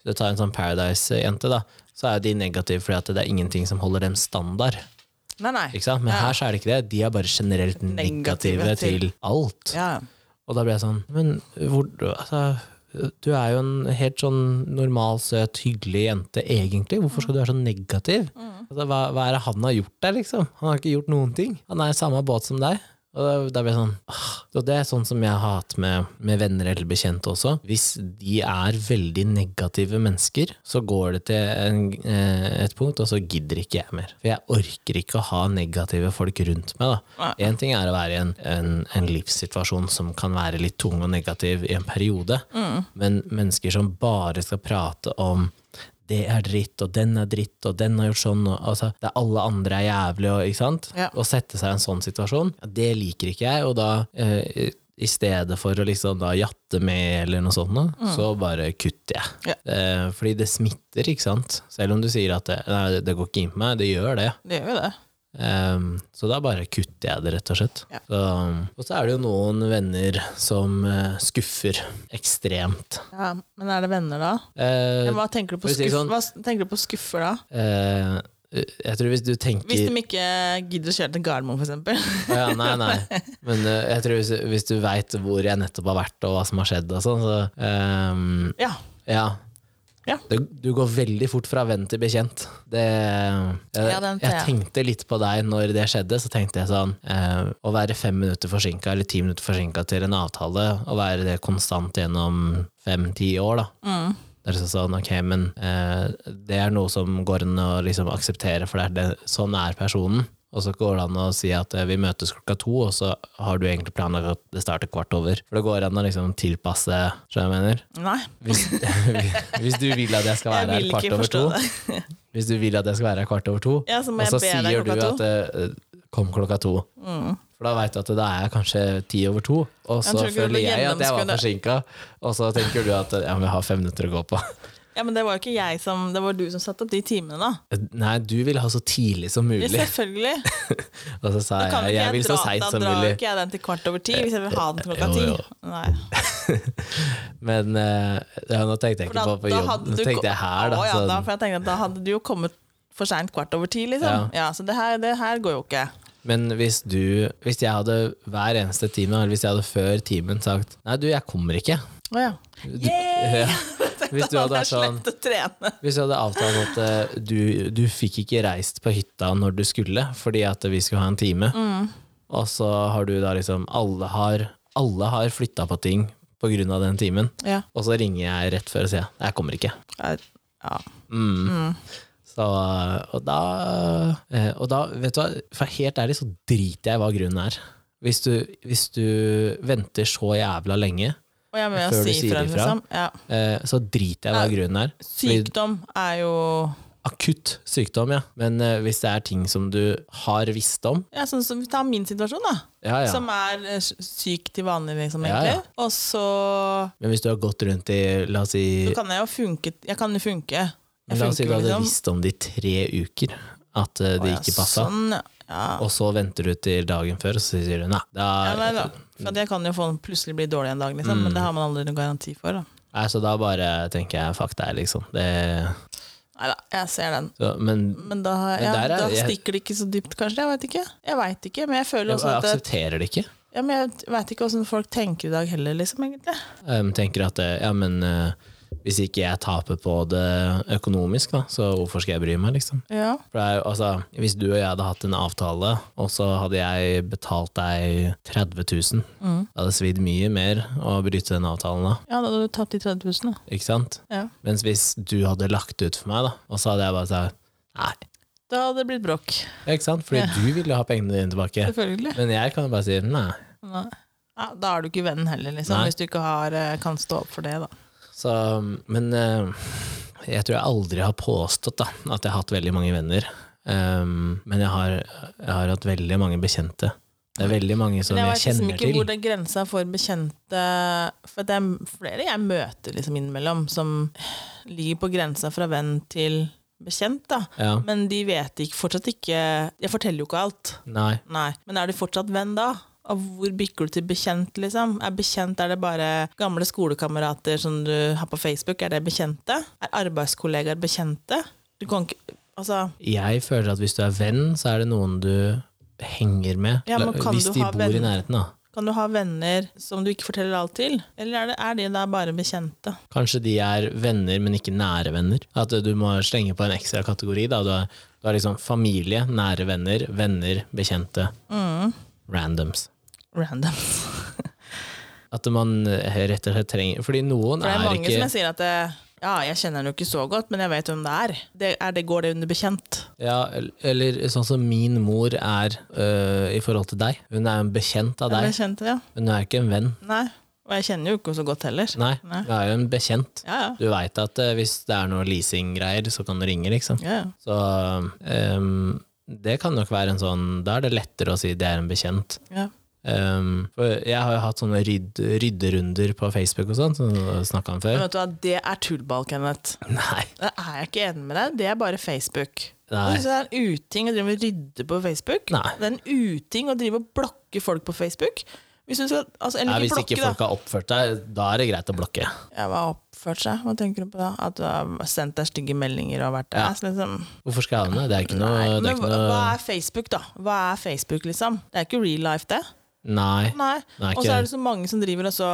Du tar en sånn Paradise-jente, da. Så er de negative fordi det er ingenting som holder dem standard. Nei, nei. Men ja. her så er det ikke det. De er bare generelt negative, negative til, til, alt. Ja. Og da blir jeg sånn Men hvor altså, du er jo en helt sånn normal, søt, hyggelig jente, egentlig. Hvorfor skal du være så negativ? Mm. Altså, hva, hva, er det han har gjort der, liksom? Han har ikke gjort noen ting. Han er i samme båt som deg. Og da blir jeg sånn Og Det er sånn som jeg har hatt med, med venner eller bekjente også. Hvis de er veldig negative mennesker, så går det til en, eh, et punkt, og så gidder ikke jeg mer. For jeg orker ikke å ha negative folk rundt meg. Én ting er å være i en, en, en, livssituasjon som kan være litt tung og negativ i en periode, mm. men mennesker som bare skal prate om det er dritt, og den er dritt, og den har gjort sånn, og altså, det er alle andre er jævlige, og, ikke sant? Ja. Å sette seg i en sånn situasjon, det liker ikke jeg, og da eh, i stedet for å liksom da jatte med eller noe sånt, mm. så bare kutter jeg. Ja. Eh, fordi det smitter, ikke sant. Selv om du sier at det, nei, det går ikke inn på meg, det gjør det. Det gjør det. Um, så da bare kutter jeg det, rett og slett. Ja. Så, og så er det jo noen venner som uh, skuffer ekstremt. Ja, Men er det venner, da? Uh, hva, tenker du på skuff, sånn, hva tenker du på skuffer, da? Uh, jeg tror hvis du tenker Hvis de ikke gidder å kjøre til Gardermoen, f.eks.? ja, nei, nei. Men jeg tror hvis, hvis du veit hvor jeg nettopp har vært, og hva som har skjedd, og sånn, så um, ja. ja. Ja. Du, du, går veldig fort fra venn til bekjent. Det, jeg, jeg, tenkte litt på deg når det skjedde. Så tenkte jeg sånn eh, Å være fem minutter forsinka eller ti minutter forsinka til en avtale, og være det konstant gjennom fem-ti år, da. Mm. Det er liksom sånn, ok, men eh, det er noe som går an å liksom akseptere, for det er det, sånn er personen. Og så går det an å si at eh, vi møtes klokka to, og så har du egentlig planer at det starter kvart over. For det går an å liksom tilpasse, skjønner jeg mener? Nei. Hvis, hvis, du vil at jeg skal være jeg her kvart over to, hvis du vil at jeg skal være her kvart over to, ja, og så sier du at det, kom klokka to. Mm. For da veit du at da er kanskje ti over to, og så føler jeg at jeg var forsinka, og så tenker du at ja, vi har fem minutter å gå på. Ja, Men det var jo ikke jeg som Det var du som satte opp de timene, da. Nei, du ville ha så tidlig som mulig. Ja, selvfølgelig. og så sa jeg jeg vil så seint som mulig. Da drar ikke jeg den til kvart over ti hvis jeg vil ha den klokka ti. men uh, ja, nå tenkte jeg ikke på, på jobb, nå tenkte jeg her, da. Å, ja, da, for jeg tenkte at da hadde du jo kommet for seint kvart over ti, liksom. Ja. ja så det her, det her går jo ikke. Men hvis du Hvis jeg hadde hver eneste time, eller hvis jeg hadde før timen sagt Nei, du, jeg kommer ikke. Oh, ja. Du, ja. Hvis du hadde sånn Hvis du hadde avtalt at uh, du, du fikk ikke reist på hytta når du skulle, fordi at vi skulle ha en time, mm. og så har du da liksom Alle har, alle har flytta på ting på grunn av den timen, ja. og så ringer jeg rett før og sier jeg kommer ikke. Ja. Mm. Mm. Så, og, da, eh, og da, vet du hva, for helt ærlig så driter jeg hva grunnen er. Hvis du, hvis du venter så jævla lenge før si du sier ifra, liksom. ja. Eh, så driter jeg i hva grunnen er. Sykdom er jo Akutt sykdom, ja. Men eh, hvis det er ting som du har visst om Ja, sånn som Ta min situasjon, da. Ja, ja. Som er syk til vanlig, liksom, egentlig. Og så Men hvis du har gått rundt i, la oss si Så kan jeg jo funke. Jeg kan jo funke. Men la oss si du hadde liksom. visst om det i tre uker, at uh, det ikke passa. Sånn, ja. Og så venter du til dagen før, og så sier du nei. Da, ja, nei da. For det kan jo få plutselig bli dårlig en dag, liksom, mm. men det har man aldri noen garanti for. Da. Nei, Så da bare tenker jeg fuck deg, liksom. Det Nei da, jeg ser den. Så, men, men, da, ja, er, da stikker det ikke så dypt, kanskje. Jeg veit ikke. Jeg vet ikke, men jeg føler også at Jeg aksepterer det ikke. Ja, men Jeg veit ikke åssen folk tenker i dag heller, liksom, egentlig. Um, tenker at ja, men uh, hvis ikke jeg taper på det økonomisk, da, så hvorfor skal jeg bry meg, liksom? Ja. Er, altså, hvis du og jeg hadde hatt en avtale, og så hadde jeg betalt deg 30 000, mm. det hadde svidd mye mer å bryte den avtalen da. Ja, da hadde du tatt de 30 000, da. Ikke sant? Ja. Mens hvis du hadde lagt ut for meg, da, og så hadde jeg bare sagt nei. Da hadde det blitt bråk. Ja, ikke sant? Fordi ja. du ville ha pengene dine tilbake. Selvfølgelig. Men jeg kan jo bare si nei. nei. Ja, da er du ikke venn heller, liksom, hvis du ikke har, eh, kan stå opp for det. da. Så, men eh, jeg tror jeg aldri har påstått da, at jeg har hatt veldig mange venner. Um, men jeg har, jeg har, hatt veldig mange bekjente. Det er veldig mange som jeg, jeg kjenner til. Jeg vet liksom ikke hvor er grensa for bekjente For det er flere jeg møter liksom innimellom, som ligger på grensa fra venn til bekjent. da. Ja. Men de vet ikke, fortsatt ikke Jeg forteller jo ikke alt. Nei. Nei. Men er du fortsatt venn da? Og hvor bikker du til bekjent, liksom? Er bekjent er det bare gamle skolekamerater som du har på Facebook? Er det bekjente? Er arbeidskollegaer bekjente? Du kan ikke Altså Jeg føler at hvis du er venn, så er det noen du henger med. Ja, hvis de bor venn? i nærheten, da. Kan du ha venner som du ikke forteller alt til, eller er, det, er de da bare bekjente? Kanskje de er venner, men ikke nære venner. At du må slenge på en ekstra kategori. Da. Du, har, du har liksom familie, nære venner, venner, bekjente. Mm. Randoms. Randoms. at man eh, rett og slett trenger Fordi noen For er, er mange ikke, som jeg sier at det, ja, jeg kjenner henne jo ikke så godt, men jeg vet hvem det er. Det, er det går det under bekjent? Ja, eller sånn som min mor er øh, i forhold til deg. Hun er en bekjent av deg. Bekjent, ja. Hun er ikke en venn. Nei. Og jeg kjenner jo ikke så godt heller. Nei, Nei. du er jo en bekjent. Ja, ja. Du veit at øh, hvis det er noe leasinggreier, så kan du ringe, liksom. Ja, så øh, det kan nok være en sånn Da er det lettere å si det er en bekjent. Ja. Um, jeg har jo hatt sånne rydd, rydderunder på Facebook og sånn, som snakka om før. Men vet du hva, Det er tullball, Kenneth. Nei. Det er jeg ikke enig med deg. Det er bare Facebook. Nei. Det er en uting å drive og rydde på Facebook. Nei. Det er en uting å drive og blokke folk på Facebook. Hvis, skal, altså, ja, hvis blokke, ikke folk da. har oppført seg, da er det greit å blokke. Ja, Hva oppført seg? Hva tenker du på da? At du har sendt deg stygge meldinger og vært der? Ja. Liksom. Hvorfor skal jeg ha det? Det er ikke noe, Nei, er ikke noe... Hva er Facebook, da? Hva er Facebook, liksom? Det er ikke real life, det. Nei. Nei. Og så er det så mange som driver og så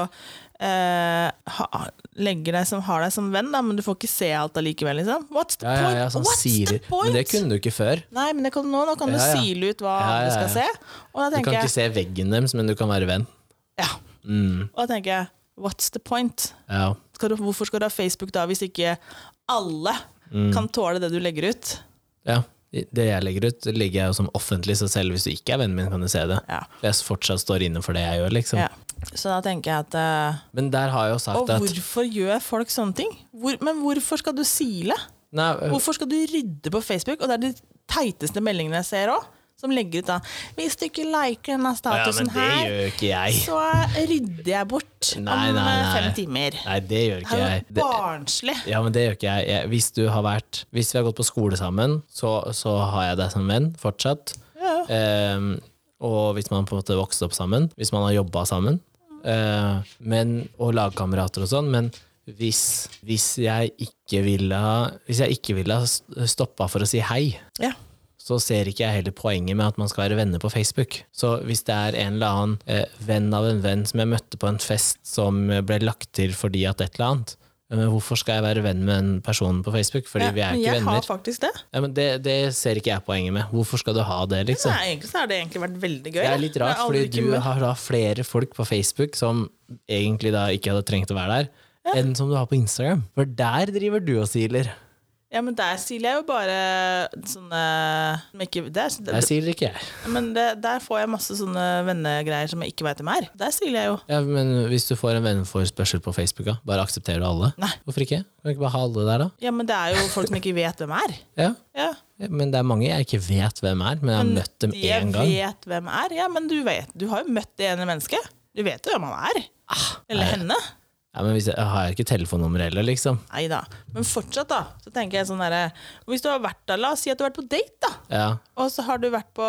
eh, ha, legger deg som har deg som venn, da, men du får ikke se alt allikevel. Liksom. What's the ja, point? Ja, ja, sånn What's siler. the point? Men det kunne du ikke før. Nei, men kan, nå, nå, kan du sile ut hva du skal se. du kan ikke se veggen deres, men du kan være venn. Ja. Mm. Og da tenker jeg, what's the point? Skal du, hvorfor skal du ha Facebook da, hvis ikke alle mm. kan tåle det du legger ut? Ja. Det jeg legger ut, legger jeg jo som offentlig, så selv hvis du ikke er vennen min, kan du se det. Ja. Jeg fortsatt står inne for det jeg gjør, liksom. Ja. Så da tenker jeg at uh, Men der har jeg jo sagt Og at, hvorfor gjør folk sånne ting? Hvor, men hvorfor skal du sile? Nei, uh, hvorfor skal du rydde på Facebook? Og det er de teiteste meldingene jeg ser òg. Som legger ut da 'Hvis du ikke liker denne statusen ja, her, så rydder jeg bort nei, om nei, nei. fem timer'. Nei, det gjør ikke jeg. Det er jo barnslig. Ja, men det gjør ikke jeg. jeg. Hvis, du har vært, hvis vi har gått på skole sammen, så, så har jeg deg som venn fortsatt. Ja. Um, og hvis man på en måte vokste opp sammen, hvis man har jobba sammen, uh, men, og lagkamerater og sånn, men hvis, hvis, jeg ikke ville Hvis jeg ikke ville stoppa for å si hei, ja. Så ser ikke jeg heller poenget med at man skal være venner på Facebook. Så hvis det er en eller annen eh, venn av en venn som jeg møtte på en fest som ble lagt til fordi at et eller annet, men hvorfor skal jeg være venn med en person på Facebook? Fordi ja, vi er ikke venner. Jeg har faktisk det. Ja, men det, det, ser ikke jeg poenget med. Hvorfor skal du ha det, liksom? Nei, egentlig så har det egentlig vært veldig gøy. Det er litt rart, fordi du har da flere folk på Facebook som egentlig da ikke hadde trengt å være der, ja. enn som du har på Instagram. For der driver du og siler. Ja, men der siler jeg jo bare sånne ikke, der, der siler ikke jeg. Men det, der får jeg masse sånne vennegreier som jeg ikke veit hvem er. Der siler jeg jo. Ja, Men hvis du får en venneforespørsel på Facebook, da, bare aksepterer du alle? Nei. Hvorfor ikke? Kan du ikke bare ha alle der, da? Ja, men det er jo folk som ikke vet hvem er. ja. ja. Men det er mange jeg ikke vet hvem er, men jeg har men møtt dem én gang. Jeg vet hvem er, ja, men du vet. Du har jo møtt det ene mennesket. Du vet jo hvem han er. Ah, Eller henne. Ja, men jeg, jeg ikke telefonnummer heller, liksom. Nei da. Men fortsatt, da. Så tenker jeg sånn derre Hvis du har vært der, la oss si at du har vært på date, da. Ja. Og så har du vært på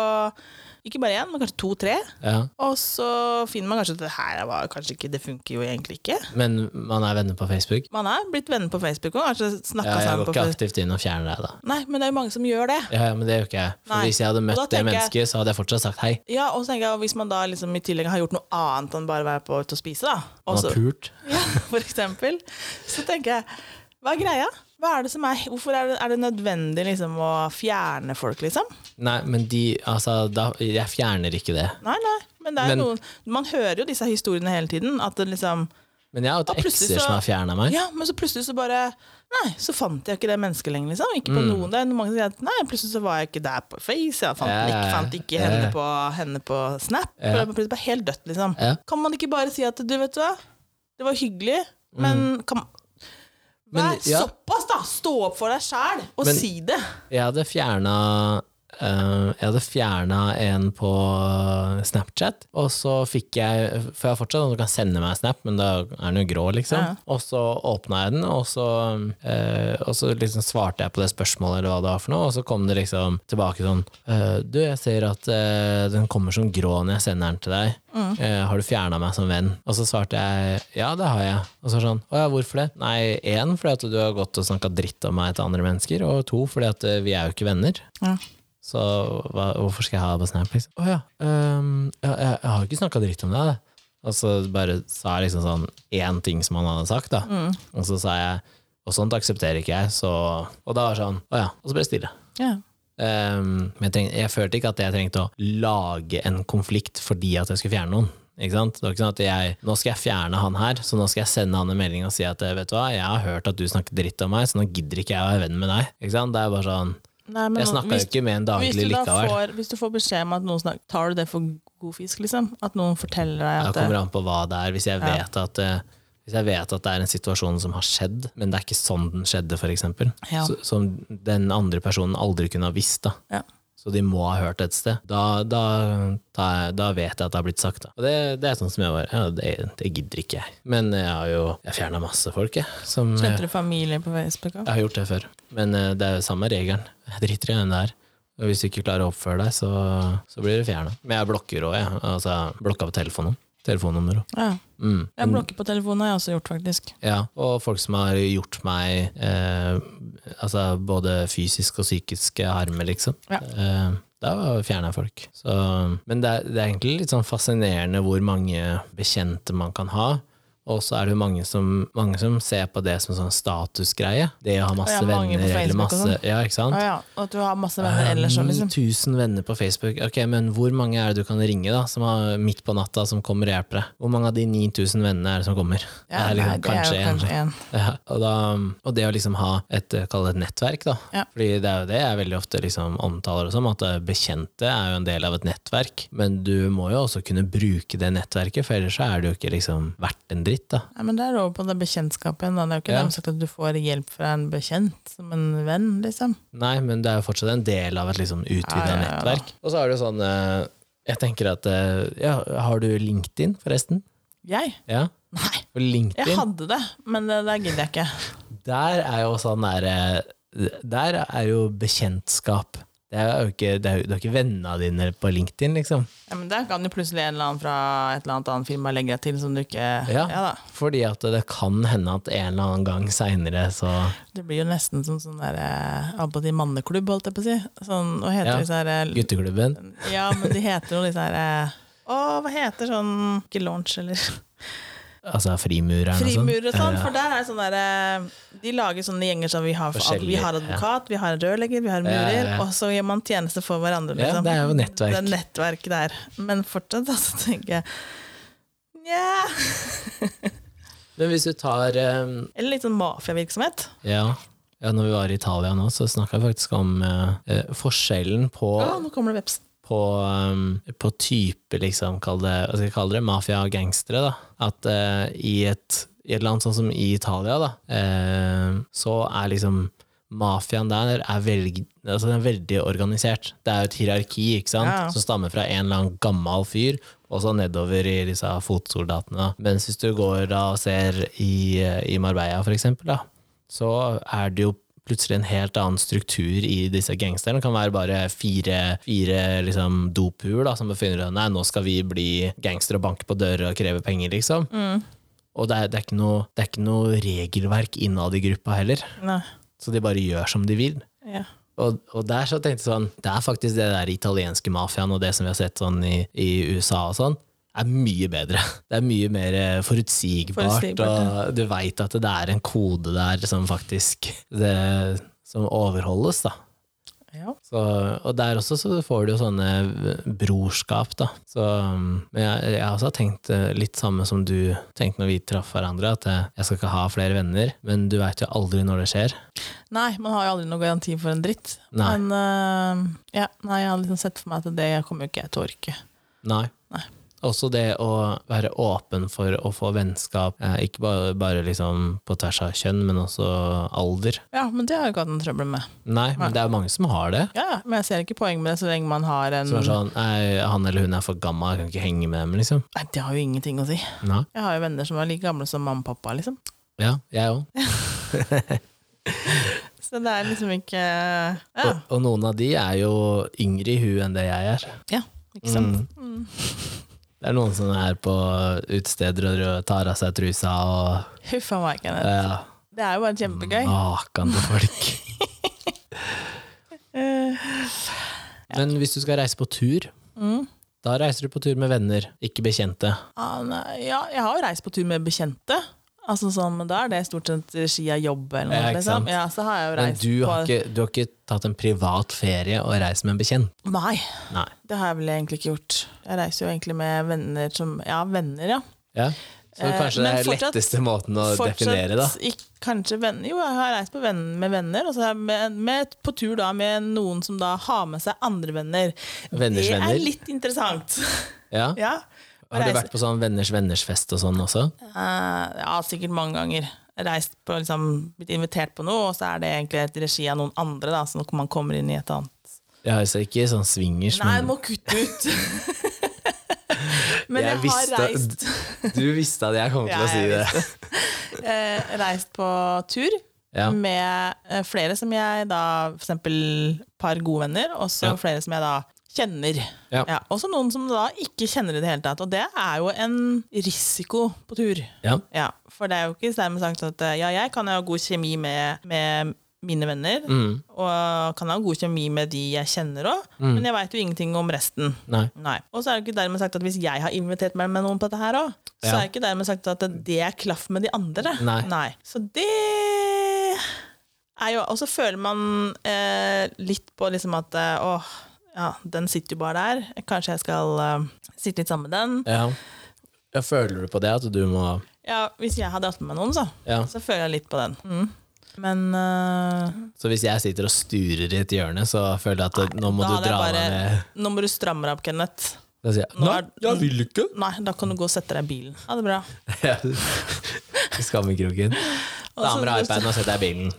ikke bare én, men kanskje to-tre. Ja. Og så finner man kanskje at det her var kanskje ikke, det funker jo egentlig ikke. Men man er venner på Facebook? Man er blitt venner på Facebook og kanskje snakka ja, sammen. Jeg går ikke aktivt inn og fjerner deg, da. Nei, men det er jo mange som gjør det. Ja, men det gjør ikke jeg. For Nei. Hvis jeg hadde møtt det mennesket, så hadde jeg fortsatt sagt hei. Ja, og så tenker jeg Hvis man da liksom i tillegg har gjort noe annet enn bare være på ute og spise, da. Også, man har pult. Ja, for eksempel. Så tenker jeg, hva er greia? Hva er det som er, hvorfor er det, er det nødvendig liksom, å fjerne folk, liksom? Nei, men de Altså, da, jeg fjerner ikke det. Nei, nei, men det er men, noen Man hører jo disse historiene hele tiden. At det liksom Men jeg har hatt ekser som har fjerna meg. Ja, men så plutselig så bare Nei, så fant jeg ikke det mennesket lenger, liksom. Ikke på mm. noen. Det er mange som sier at nei, plutselig så var jeg ikke der på Face. Jeg fant, ja, ikke, fant ikke henne, på, henne, på, Snap. Ja. Det var helt dødt, liksom. Kan man ikke bare si at du, vet du hva, det var hyggelig, men mm. kan, Vær ja. såpass, da! Stå opp for deg sjæl og Men si det. Jeg hadde fjerna jeg hadde fjerna en på Snapchat, og så fikk jeg For jeg har fortsatt noen som kan sende meg Snap, men da er den jo grå, liksom. Ja. Og så åpna jeg den, og så, uh, og så liksom svarte jeg på det spørsmålet, eller hva det var for noe, og så kom det liksom tilbake sånn uh, Du, jeg ser at den kommer som grå når jeg sender den til deg. Mm. har du fjerna meg som venn? Og så svarte jeg ja, det har jeg. Og så sånn å ja, hvorfor det? Nei, én fordi at du har gått og snakka dritt om meg til andre mennesker, og to fordi at vi er jo ikke venner. Ja. Så hva, hvorfor skal jeg ha det på Snap? Liksom? Å ja, um, jeg, jeg, jeg, har ikke snakka dritt om det. Og så bare sa jeg liksom sånn én ting som han hadde sagt, da. Mm. Og så sa jeg og sånt aksepterer ikke jeg, så Og da var det sånn å ja, og så ble det stille. Ja. Um, men jeg, treng, jeg, følte ikke at jeg trengte å lage en konflikt fordi at jeg skulle fjerne noen. Ikke sant? Det var ikke sånn at jeg, Nå skal jeg fjerne han her, så nå skal jeg sende han en melding og si at vet du hva, jeg har hørt at du snakker dritt om meg, så nå gidder ikke jeg å være venn med deg. Ikke sant? Det er bare sånn Nei, jeg snakka jo ikke med en daglig likevel. Får, hvis du får beskjed om at noen snakker, tar du det for god fisk, liksom? At noen forteller deg at Det kommer an på hva det er. Hvis jeg vet ja. at eh, hvis jeg vet at det er en situasjon som har skjedd, men det er ikke sånn den skjedde, f.eks., ja. som den andre personen aldri kunne ha visst, da. Ja. Så de må ha hørt et sted. Da, da, da, da vet jeg at det har blitt sagt. Da. Og det, det, er sånn som jeg var. Ja, det, det gidder ikke jeg. Men jeg har jo jeg fjerna masse folk, jeg. Som, Sletter du familie på Facebook? Jeg har gjort det før. Men eh, det er jo samme regelen. Jeg driter i hvem det er. Og hvis du ikke klarer å oppføre deg, så, så blir du fjerna. Men jeg blokker òg, jeg. Altså, blokka på telefonen. Telefonnummer òg. Ja. Mm. Jeg blokker på telefonen har jeg også gjort, faktisk. Ja, og folk som har gjort meg eh, altså både fysisk og psykisk harme, liksom. Ja. Eh, da fjerner jeg folk. Så, men det er, det er, egentlig litt sånn fascinerende hvor mange bekjente man kan ha, og så er det jo mange som, mange som, ser på det som sånn statusgreie. Det å ha masse ja, venner eller masse sånn. Ja, ikke sant? Ja, ja. Og at du har masse venner uh, ellers òg, liksom. 1000 venner på Facebook. Ok, men hvor mange er det du kan ringe, da, som har midt på natta, som kommer og hjelper deg? Hvor mange av de 9000 vennene er det som kommer? Ja, det er, liksom, nei, det kanskje, er kanskje én. Ja, og, og, det å liksom ha et, kall det et nettverk, da. Ja. Fordi det er jo det jeg veldig ofte liksom omtaler det som, at bekjente er jo en del av et nettverk. Men du må jo også kunne bruke det nettverket, for ellers så er det jo ikke liksom verdt en dritt dritt, da. Ja, men det er over på det bekjentskapet. Da. Det er jo ikke ja. sagt at du får hjelp fra en bekjent som en venn, liksom. Nei, men det er jo fortsatt en del av et liksom utvida ja, ja, nettverk. Og så er det jo sånn eh, Jeg tenker at eh, Ja, har du LinkedIn, forresten? Jeg? Ja. Nei. LinkedIn, jeg hadde det, men det der gidder jeg ikke. Der er jo sånn derre eh, Der er jo bekjentskap. Det er jo ikke, det er, det er ikke vennene dine på LinkedIn, liksom. Ja, Men der kan jo plutselig en eller annen fra et eller annet annet firma legge deg til som du ikke Ja, ja fordi at det kan hende at en eller annen gang seinere så Det blir jo nesten som sånn der På de manneklubb, holdt jeg på å si. Sånn, hva heter ja, disse her eh, Gutteklubben? Ja, men de heter jo disse her eh, Å, hva heter sånn Ikke launch, eller Altså frimureren og sånn? Sånn, for der er sånn der, eh, De lager sånne gjenger som vi har Vi har advokat, ja. vi har rørlegger, vi har murer, ja, ja, og så gjør man tjeneste for hverandre. Liksom. det er jo nettverk. Det er nettverk der. Men fortsatt, altså, tenker jeg Nja Men hvis du tar um, Eller litt sånn mafiavirksomhet. Ja. ja. Når vi var i Italia nå, så snakka vi faktisk om uh, forskjellen på Ja, nå kommer det veps på, um, på type, liksom, kall det, hva skal jeg kalle det, mafia og gangstere. da. At uh, i, et, i, et, land sånn som i Italia, da, uh, så er liksom Mafiaen der er veldig, altså er veldig, organisert. Det er jo et hierarki ikke sant? Ja. som stammer fra en eller annen gammel fyr, og så nedover i disse fotsoldatene. Mens hvis du går da og ser i, i Marbella, for eksempel, da, så er det jo plutselig en helt annen struktur i disse gangsterne. Det kan være bare fire, fire liksom, dophuer da, som befinner seg Nei, nå skal vi bli gangstere og banke på dører og kreve penger, liksom. Mm. Og det er, det, er noe, det er ikke noe regelverk innad i gruppa heller. Nei. Så de bare gjør som de vil. Ja. Og, og, der så tenkte jeg sånn, det er faktisk det der italienske mafiaen og det som vi har sett sånn i, i USA og sånn, er mye bedre. Det er mye mer eh, forutsigbart, forutsigbart og du veit at det er en kode der som faktisk det, som overholdes, da. Ja. Så, og der også så får du jo sånne brorskap, da. Så, men jeg, jeg også har tenkt eh, litt samme som du tenkte når vi traff hverandre, at jeg, jeg skal ikke ha flere venner, men du veit jo aldri når det skjer. Nei, man har jo aldri noen garanti for en dritt. Nei. Men uh, ja, nei, jeg har liksom sett for meg at det kommer jo ikke jeg til å orke. Nei. Også det å være åpen for å få vennskap, eh, ikke bare, bare liksom på tvers av kjønn, men også alder. Ja, men det har jeg ikke hatt noen trøbbel med. Nei, men det er jo mange som har det. Ja, Men jeg ser ikke poeng med det så lenge man har en Som er sånn nei, han eller hun er for gammel, jeg kan ikke henge med dem, liksom. Nei, det har jo ingenting å si. Nei. Jeg har jo venner som er like gamle som mamma og pappa, liksom. Ja, jeg òg. Så det er liksom ikke ja. og, og, noen av de er jo yngre i huet enn det jeg er. Ja, ikke sant. Mm. Mm. Det er noen som er på utesteder og tar av seg trusa og Huff a meg, ja. Det er jo bare kjempegøy. Makan til folk. Men hvis du skal reise på tur, mm. da reiser du på tur med venner, ikke bekjente. Ah, ja, jeg har jo reist på tur med bekjente. Altså sånn, Da er det stort sett regi av jobb. eller noe. Ja, liksom. ja, så har jeg jo reist men du har, på... ikke, du har ikke tatt en privat ferie og reist med en bekjent? Nei, Nei, det har jeg vel egentlig ikke gjort. Jeg reiser jo egentlig med venner som Ja, venner, ja. ja. Så eh, kanskje det er fortsatt, letteste måten å definere, da? kanskje venner, Jo, jeg har reist venner, med venner, og så er jeg med, med, på tur da med noen som da har med seg andre venner. Venners det venner? er litt interessant. Ja. ja. Har du vært på sånn venners venners fest og sånn også? Uh, ja, sikkert mange ganger. Reist på, liksom, blitt invitert på noe, og så er det egentlig et regi av noen andre. Da, så man kommer inn i et annet Ja, altså ikke sånn swingers, Nei, men må kutte ut. Men jeg, har visste, reist, Du visste at jeg kom til Ja, å si jeg det. eh, reist på tur Ja. med eh, flere som jeg da For eksempel par gode venner, og så Ja. flere som jeg da kjenner. Ja. Ja, og så noen som da ikke kjenner i det hele tatt. Og det er jo en risiko på tur. Ja. Ja, For det er jo ikke dermed sagt at eh, ja, jeg kan ha god kjemi med, med mine venner, Mm. og kan ha god kjemi med de jeg kjenner òg, men jeg veit jo ingenting om resten. Nei. Nei. Og så er det ikke dermed sagt at hvis jeg har invitert meg med noen på dette her òg, så er det ikke dermed sagt at det er klaff med de andre. Nei. Så det er jo Og så føler man eh, litt på liksom at eh, åh, ja, den sitter jo bare der. Kanskje jeg skal uh, sitte litt sammen med den. Ja. ja. Føler du på det, at du må Ja, Hvis jeg hadde hatt med meg noen, så, Ja. så føler jeg litt på den. Mm. Men uh, Så hvis jeg sitter og sturer i et hjørne, så føler jeg at nei, nå må du dra bare deg med Nå må du stramme deg opp, Kenneth. Da sier jeg Nå nei, er- jeg vil ikke. Nei, da kan du gå og sette deg i bilen. Ha det bra. Skammekroken. Damer og iPaden, og setter deg i bilen.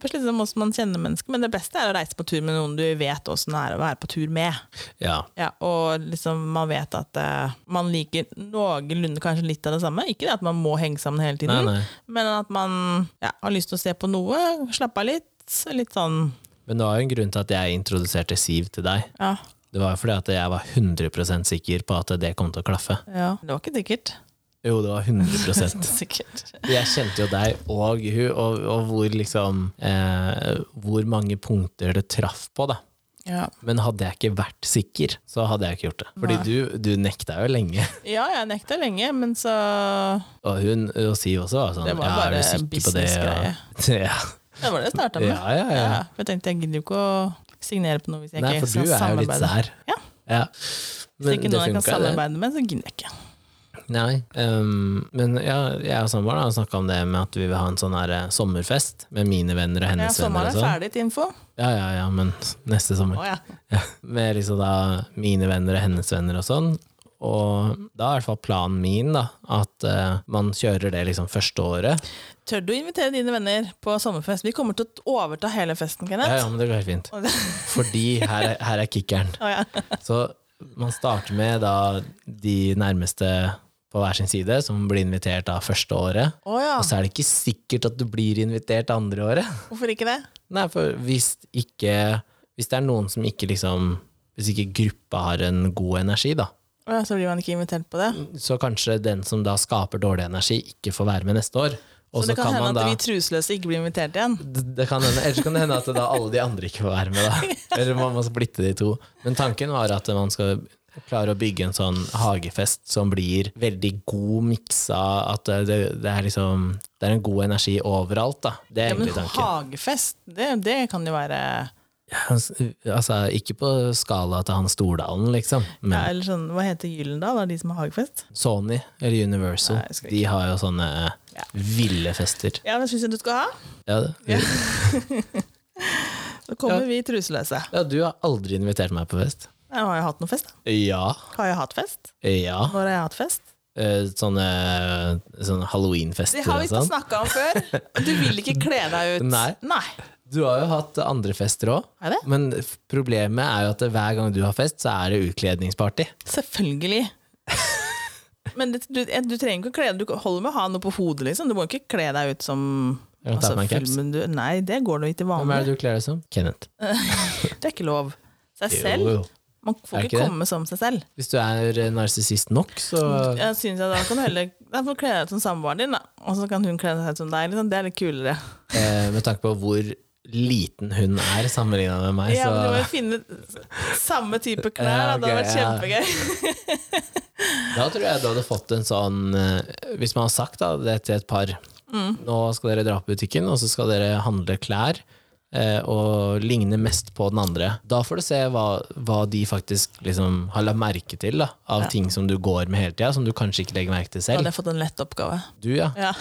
Spørs litt om hvordan man kjenner mennesker, men det beste er å reise på tur med noen du vet åssen det er å være på tur med. Ja. Ja, og liksom man vet at uh, man liker noenlunde kanskje litt av det samme. Ikke det at man må henge sammen hele tiden, Nei, nei. men at man ja, har lyst til å se på noe, slappe av litt. Litt sånn Men det var jo en grunn til at jeg introduserte Siv til deg. ja, Det var jo fordi at jeg var 100% sikker på at det kom til å klaffe. ja. Det var ikke sikkert. Jo, det var 100 Sikkert. Jeg kjente jo deg og hun, og, og hvor liksom eh, Hvor mange punkter det traff på, da. Ja. Men hadde jeg ikke vært sikker, så hadde jeg ikke gjort det. Fordi Nei. du, du nekta jo lenge. ja, jeg nekta lenge, men så Og hun og Siv også var sånn Det var bare det? businessgreie. Ja. Det var det jeg starta med. Ja, ja, ja. For jeg tenkte jeg gidder jo ikke å signere på noe hvis jeg Nei, ikke for du er jo litt samarbeide. sær. Ja. Ja. Hvis det ikke noen jeg kan samarbeide med, så gidder jeg ikke. Nei, um, men ja, jeg og samboeren har snakka om det med at vi vil ha en sånn her eh, sommerfest med mine venner og Ja, hennes venner. sommeren og er sånn. ferdig til info. Ja, ja, ja, men neste sommer. Å ja. Ja, med liksom da mine venner og hennes venner og sånn. Og da er i hvert fall planen min da, at eh, man kjører det liksom første året. Tør du invitere dine venner på sommerfest? Vi kommer til å overta hele festen, Ja, Kenneth. ja, men det går helt fint. Det- Fordi her er, her er kickeren. Å, ja. Så man starter med da de nærmeste på hver sin side, som blir invitert da første året. Oh, ja. Og så er det ikke sikkert at du blir invitert andre året. Hvorfor ikke det? Nei, for hvis ikke Hvis det er noen som ikke liksom Hvis ikke gruppa har en god energi, da, Oh, ja, så blir man ikke invitert på det. så kanskje den som da skaper dårlig energi, ikke får være med neste år. Og Så det kan, hende man at da vi truseløse ikke blir invitert igjen. det, det kan hende, Ellers kan det hende at da alle de andre ikke får være med. da Eller man må splitte de to. Men tanken var at man skal klare å bygge en sånn hagefest som blir veldig god miksa. At det, det er liksom Det er en god energi overalt. da Det er Ja, men egentlig tanken. hagefest, det, det kan jo være Altså, ikke på skala til han Stordalen, liksom. ja, eller sånn, Hva heter Gyllendal, da, de som har hagefest? Sony eller Universal, Nei, de har jo sånne Ja. ville fester. Ja, men syns jeg du skal ha. Ja, det- Så kommer Ja. vi truseløse. ja, du har aldri invitert meg på fest. Jeg har jo hatt noe fest? da? Ja. Har jeg hatt fest? Ja. Når har jeg hatt fest? Sånne, Sånne, sånne Det halloweenfester har vi ikke sånn. snakka om før. Du vil ikke kle deg ut. Nei. Nei. Du har jo hatt andre fester òg, det? men problemet er jo at hver gang du har fest, så er det utkledningsparty. Selvfølgelig. Men det, du, du trenger ikke å kle deg Du holder med å ha noe på hodet, liksom. Du må ikke kle deg ut som caps. filmen du, Nei, det går da ikke Hvem er det du kler deg som? Kenneth. Det er ikke lov. Seg Jo, selv. jo. Man får ikke ikke komme som seg selv. Hvis du er eh, narsissist nok, så Jeg synes jeg Da kan du heller Da får kle deg ut som samboeren din, da. og så kan hun kle seg ut som deg. Liksom. Det er litt kulere. eh, Med tanke på hvor liten hun er sammenligna med meg, så Ja, men Du må jo finne samme type klær. Da. Det hadde vært ja. kjempegøy. da tror jeg du hadde fått en sånn eh, Hvis man har sagt da, det til et par Mm. Nå skal dere dra på butikken, og så skal dere handle klær. Eh, Og ligner mest på den andre. Da får du se hva, hva de faktisk liksom har lagt merke til da, av ting som du går med hele tida, som du kanskje ikke legger merke til selv. hadde jeg fått en lett oppgave. Du, ja. Ja.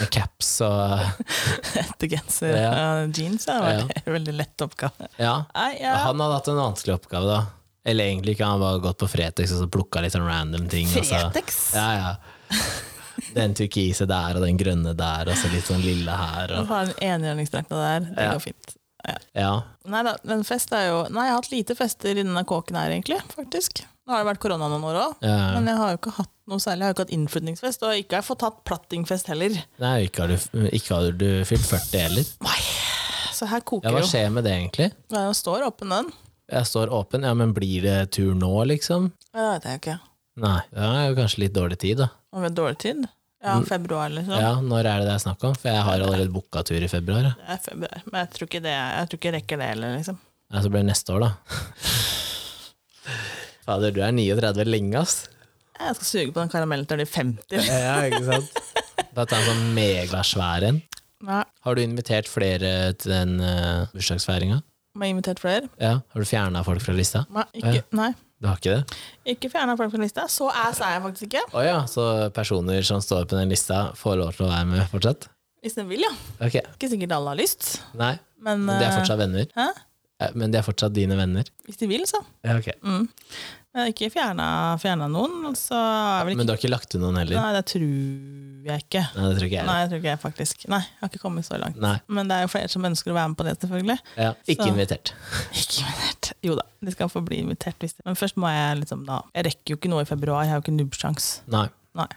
Med caps og Ettergenser Ja. og jeans det var en veldig lett oppgave. Ja. Ja. Han hadde hatt en vanskelig oppgave, da. Eller egentlig ikke, han bare gått på Fretex og så plukka litt sånn random ting. Fretex? Ja, ja. Den turkise der og den grønne der, og så litt sånn lille her. Han Og, har en enhjørningsdrakt der. Det Ja. går fint. Ja. Nei da, men fest er jo Nei, jeg har hatt lite fester i denne kåken her, egentlig. faktisk. Nå har det vært korona noen år òg, Ja. men jeg har jo ikke hatt noe særlig. Jeg har ikke hatt innflytningsfest, og ikke har jeg fått hatt plattingfest heller. Nei, ikke har du, ikke har du fylt 40 heller. Nei, Så her Ja, koker hva jo. skjer med det, egentlig? Ja, Den står åpen, den. Jeg står åpen, ja, men blir det tur nå, liksom? Ja, Det vet jeg ikke. Nei, det er jo kanskje litt dårlig tid, da. Om vi har dårlig tid? Ja, februar, liksom. Ja, Når er det det er snakk om? For jeg har allerede booka tur i februar. Ja. Det er februar. Men jeg tror ikke det Jeg tror ikke jeg rekker det heller, liksom. Ja, så blir det neste år, da. Fader, du er 39 lenge, ass. Jeg skal suge på den karamellen til de 50. Ja, ikke sant? Da tar jeg en sånn megasvær en. Ja. Har du invitert flere til den uh, bursdagsfeiringa? Har jeg invitert flere? Ja. Har du fjerna folk fra lista? Nei, ikke, nei. Du har ikke det? ikke fjerna folk fra lista. Så ass er jeg faktisk ikke. Oh, ja, så personer som står på den lista, får lov til å være med fortsatt? Hvis de vil, ja. Ok. Ikke sikkert alle har lyst, Nei, men men de er eh, fortsatt venner? Hæ? Men de er fortsatt dine venner? Hvis de vil, så. Ja, ok. Mm. Jeg har ikke fjerna noen, så ikke Men du har ikke lagt ut noen heller? Nei, det tror jeg ikke. Nei, det tror ikke jeg. Nei, tror ikke jeg faktisk. Nei, jeg har ikke kommet så langt. Nei. Men det er jo flere som ønsker å være med på det, selvfølgelig. Ja, ikke Så- invitert. Ikke invitert. Jo da, de skal få bli invitert. Hvis det. Men først må jeg liksom da Jeg rekker jo ikke noe i februar, jeg har jo ikke nubbsjans. Nei. Nei.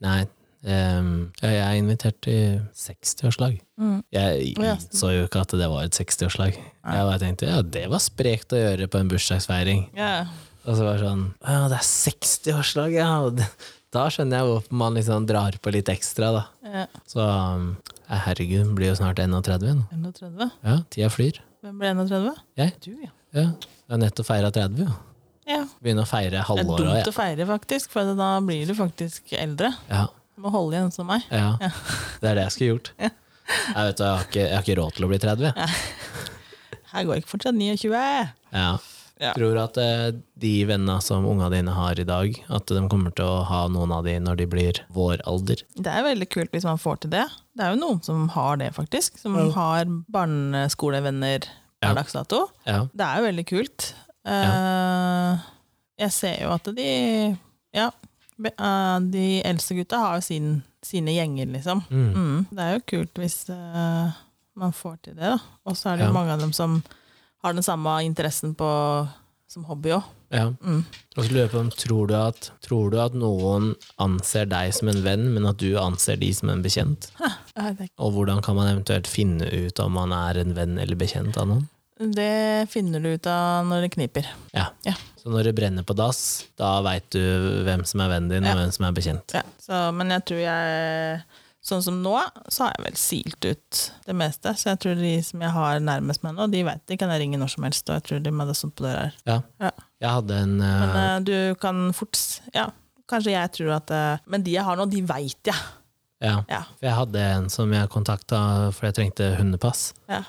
Nei. Um, jeg er invitert til 60-årslag. Mm. Jeg så jo ikke at det var et 60-årslag. Jeg bare tenkte ja, det var sprekt å gjøre på en bursdagsfeiring. Ja. Og så var det sånn Å, det er 60-årslag, ja. Da skjønner jeg hvorfor man liksom drar på litt ekstra, da. Ja. Så herregud, ja, herregud, blir jo snart 31 nå. 31? Ja, tida flyr. Hvem ble 31? Jeg? Du, ja. Ja. Jeg har nettopp feira 30, jo. ja. Begynner å feire Det er halvåret. dumt Ja. å feire, faktisk, for da blir du faktisk eldre. Ja. Du må holde igjen som meg. ja. Det er det jeg skulle gjort. Ja. Jeg, vet, jeg, har ikke, jeg har ikke råd til å bli 30. jeg. Her går ikke fortsatt 29. Ja. Ja. Tror at eh, de vennene som unga dine har i dag, at de kommer til å ha noen av de når de blir vår alder. Det er veldig kult hvis man får til det. Det er jo noen som har det, faktisk. Som har barneskolevenner per Ja. dags dato. Ja. Det er jo veldig kult. Eh, jeg ser jo at de Ja, eh, de eldste gutta har jo sin, sine gjenger, liksom. Mm. Mm. Det er jo kult hvis man får til det, da. Og så er det jo Ja. mange av dem som har den samme interessen på, som hobby òg. Ja. Mm. Og så lurer jeg på om, tror du, at, tror du at noen anser deg som en venn, men at du anser de som en bekjent? Og hvordan kan man eventuelt finne ut om man er en venn eller bekjent av noen? Det finner du ut av når det kniper. Ja. Ja. Så når det brenner på dass, da veit du hvem som er vennen din, Ja. og hvem som er bekjent. Ja, så, men jeg tror jeg Sånn som nå, så har jeg vel silt ut det meste. Så jeg tror de som jeg har nærmest meg nå, de vet de kan jeg ringe når som helst. Og jeg tror de med det sånt på døra her. Ja. Ja. Jeg hadde en Men eh, eh, du kan fort Ja, kanskje jeg tror at uh, Men de jeg har nå, de veit jeg. ja. Ja. For jeg hadde en som jeg kontakta for jeg trengte hundepass. Ja.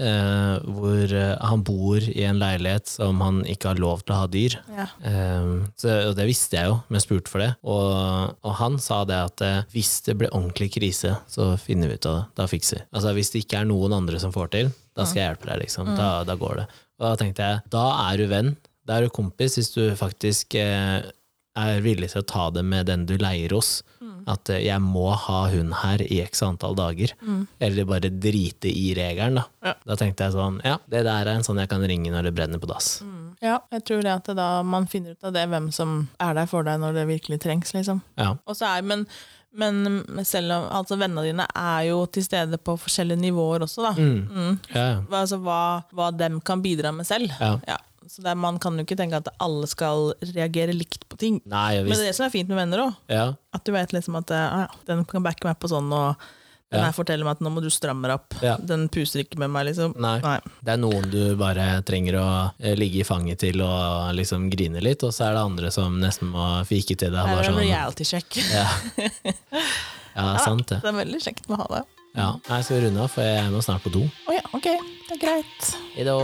Eh, hvor eh, han bor i en leilighet som han ikke har lov til å ha dyr. Ja. Eh, så, og det visste jeg jo, men jeg spurte for det. Og, og han sa det at eh, hvis det blir ordentlig krise, så finner vi ut av det. Da fikser vi. Altså Hvis det ikke er noen andre som får til, da skal jeg hjelpe deg. liksom. Da, da går det. Og da tenkte jeg, da er du venn. Da er du kompis hvis du faktisk eh, er villig til å ta det med den du leier hos. At eh, jeg må ha hun her i x antall dager. Eller bare drite i regelen. Da. Ja. da tenkte jeg sånn, ja, det der er en sånn jeg kan ringe når det brenner på dass. ja, jeg tror det at da man finner ut av det, hvem som er der for deg når det virkelig trengs, liksom. Ja. Og så er, men, men selv om altså Vennene dine er jo til stede på forskjellige nivåer også, da. Mm. Ja, ja. Altså hva, hva dem kan bidra med selv. Ja. Så det er, Man kan jo ikke tenke at alle skal reagere likt på ting. Nei, Men det er det som er fint med venner òg. ja. At du vet liksom at ah, ja, den kan backe meg på sånn, og den her forteller meg at nå må du stramme deg opp. Ja. Den puser ikke med meg, liksom. Nei. Nei. Det er noen du bare trenger å eh, ligge i fanget til og liksom grine litt, og så er det andre som nesten må fike til deg. Her er en sånn, reality check. ja. ja, sant det. Det er veldig kjekt med å ha det. Ja. Jeg skal runde av, for jeg må snart på do. Å ja, ok. Det er greit. Hei då.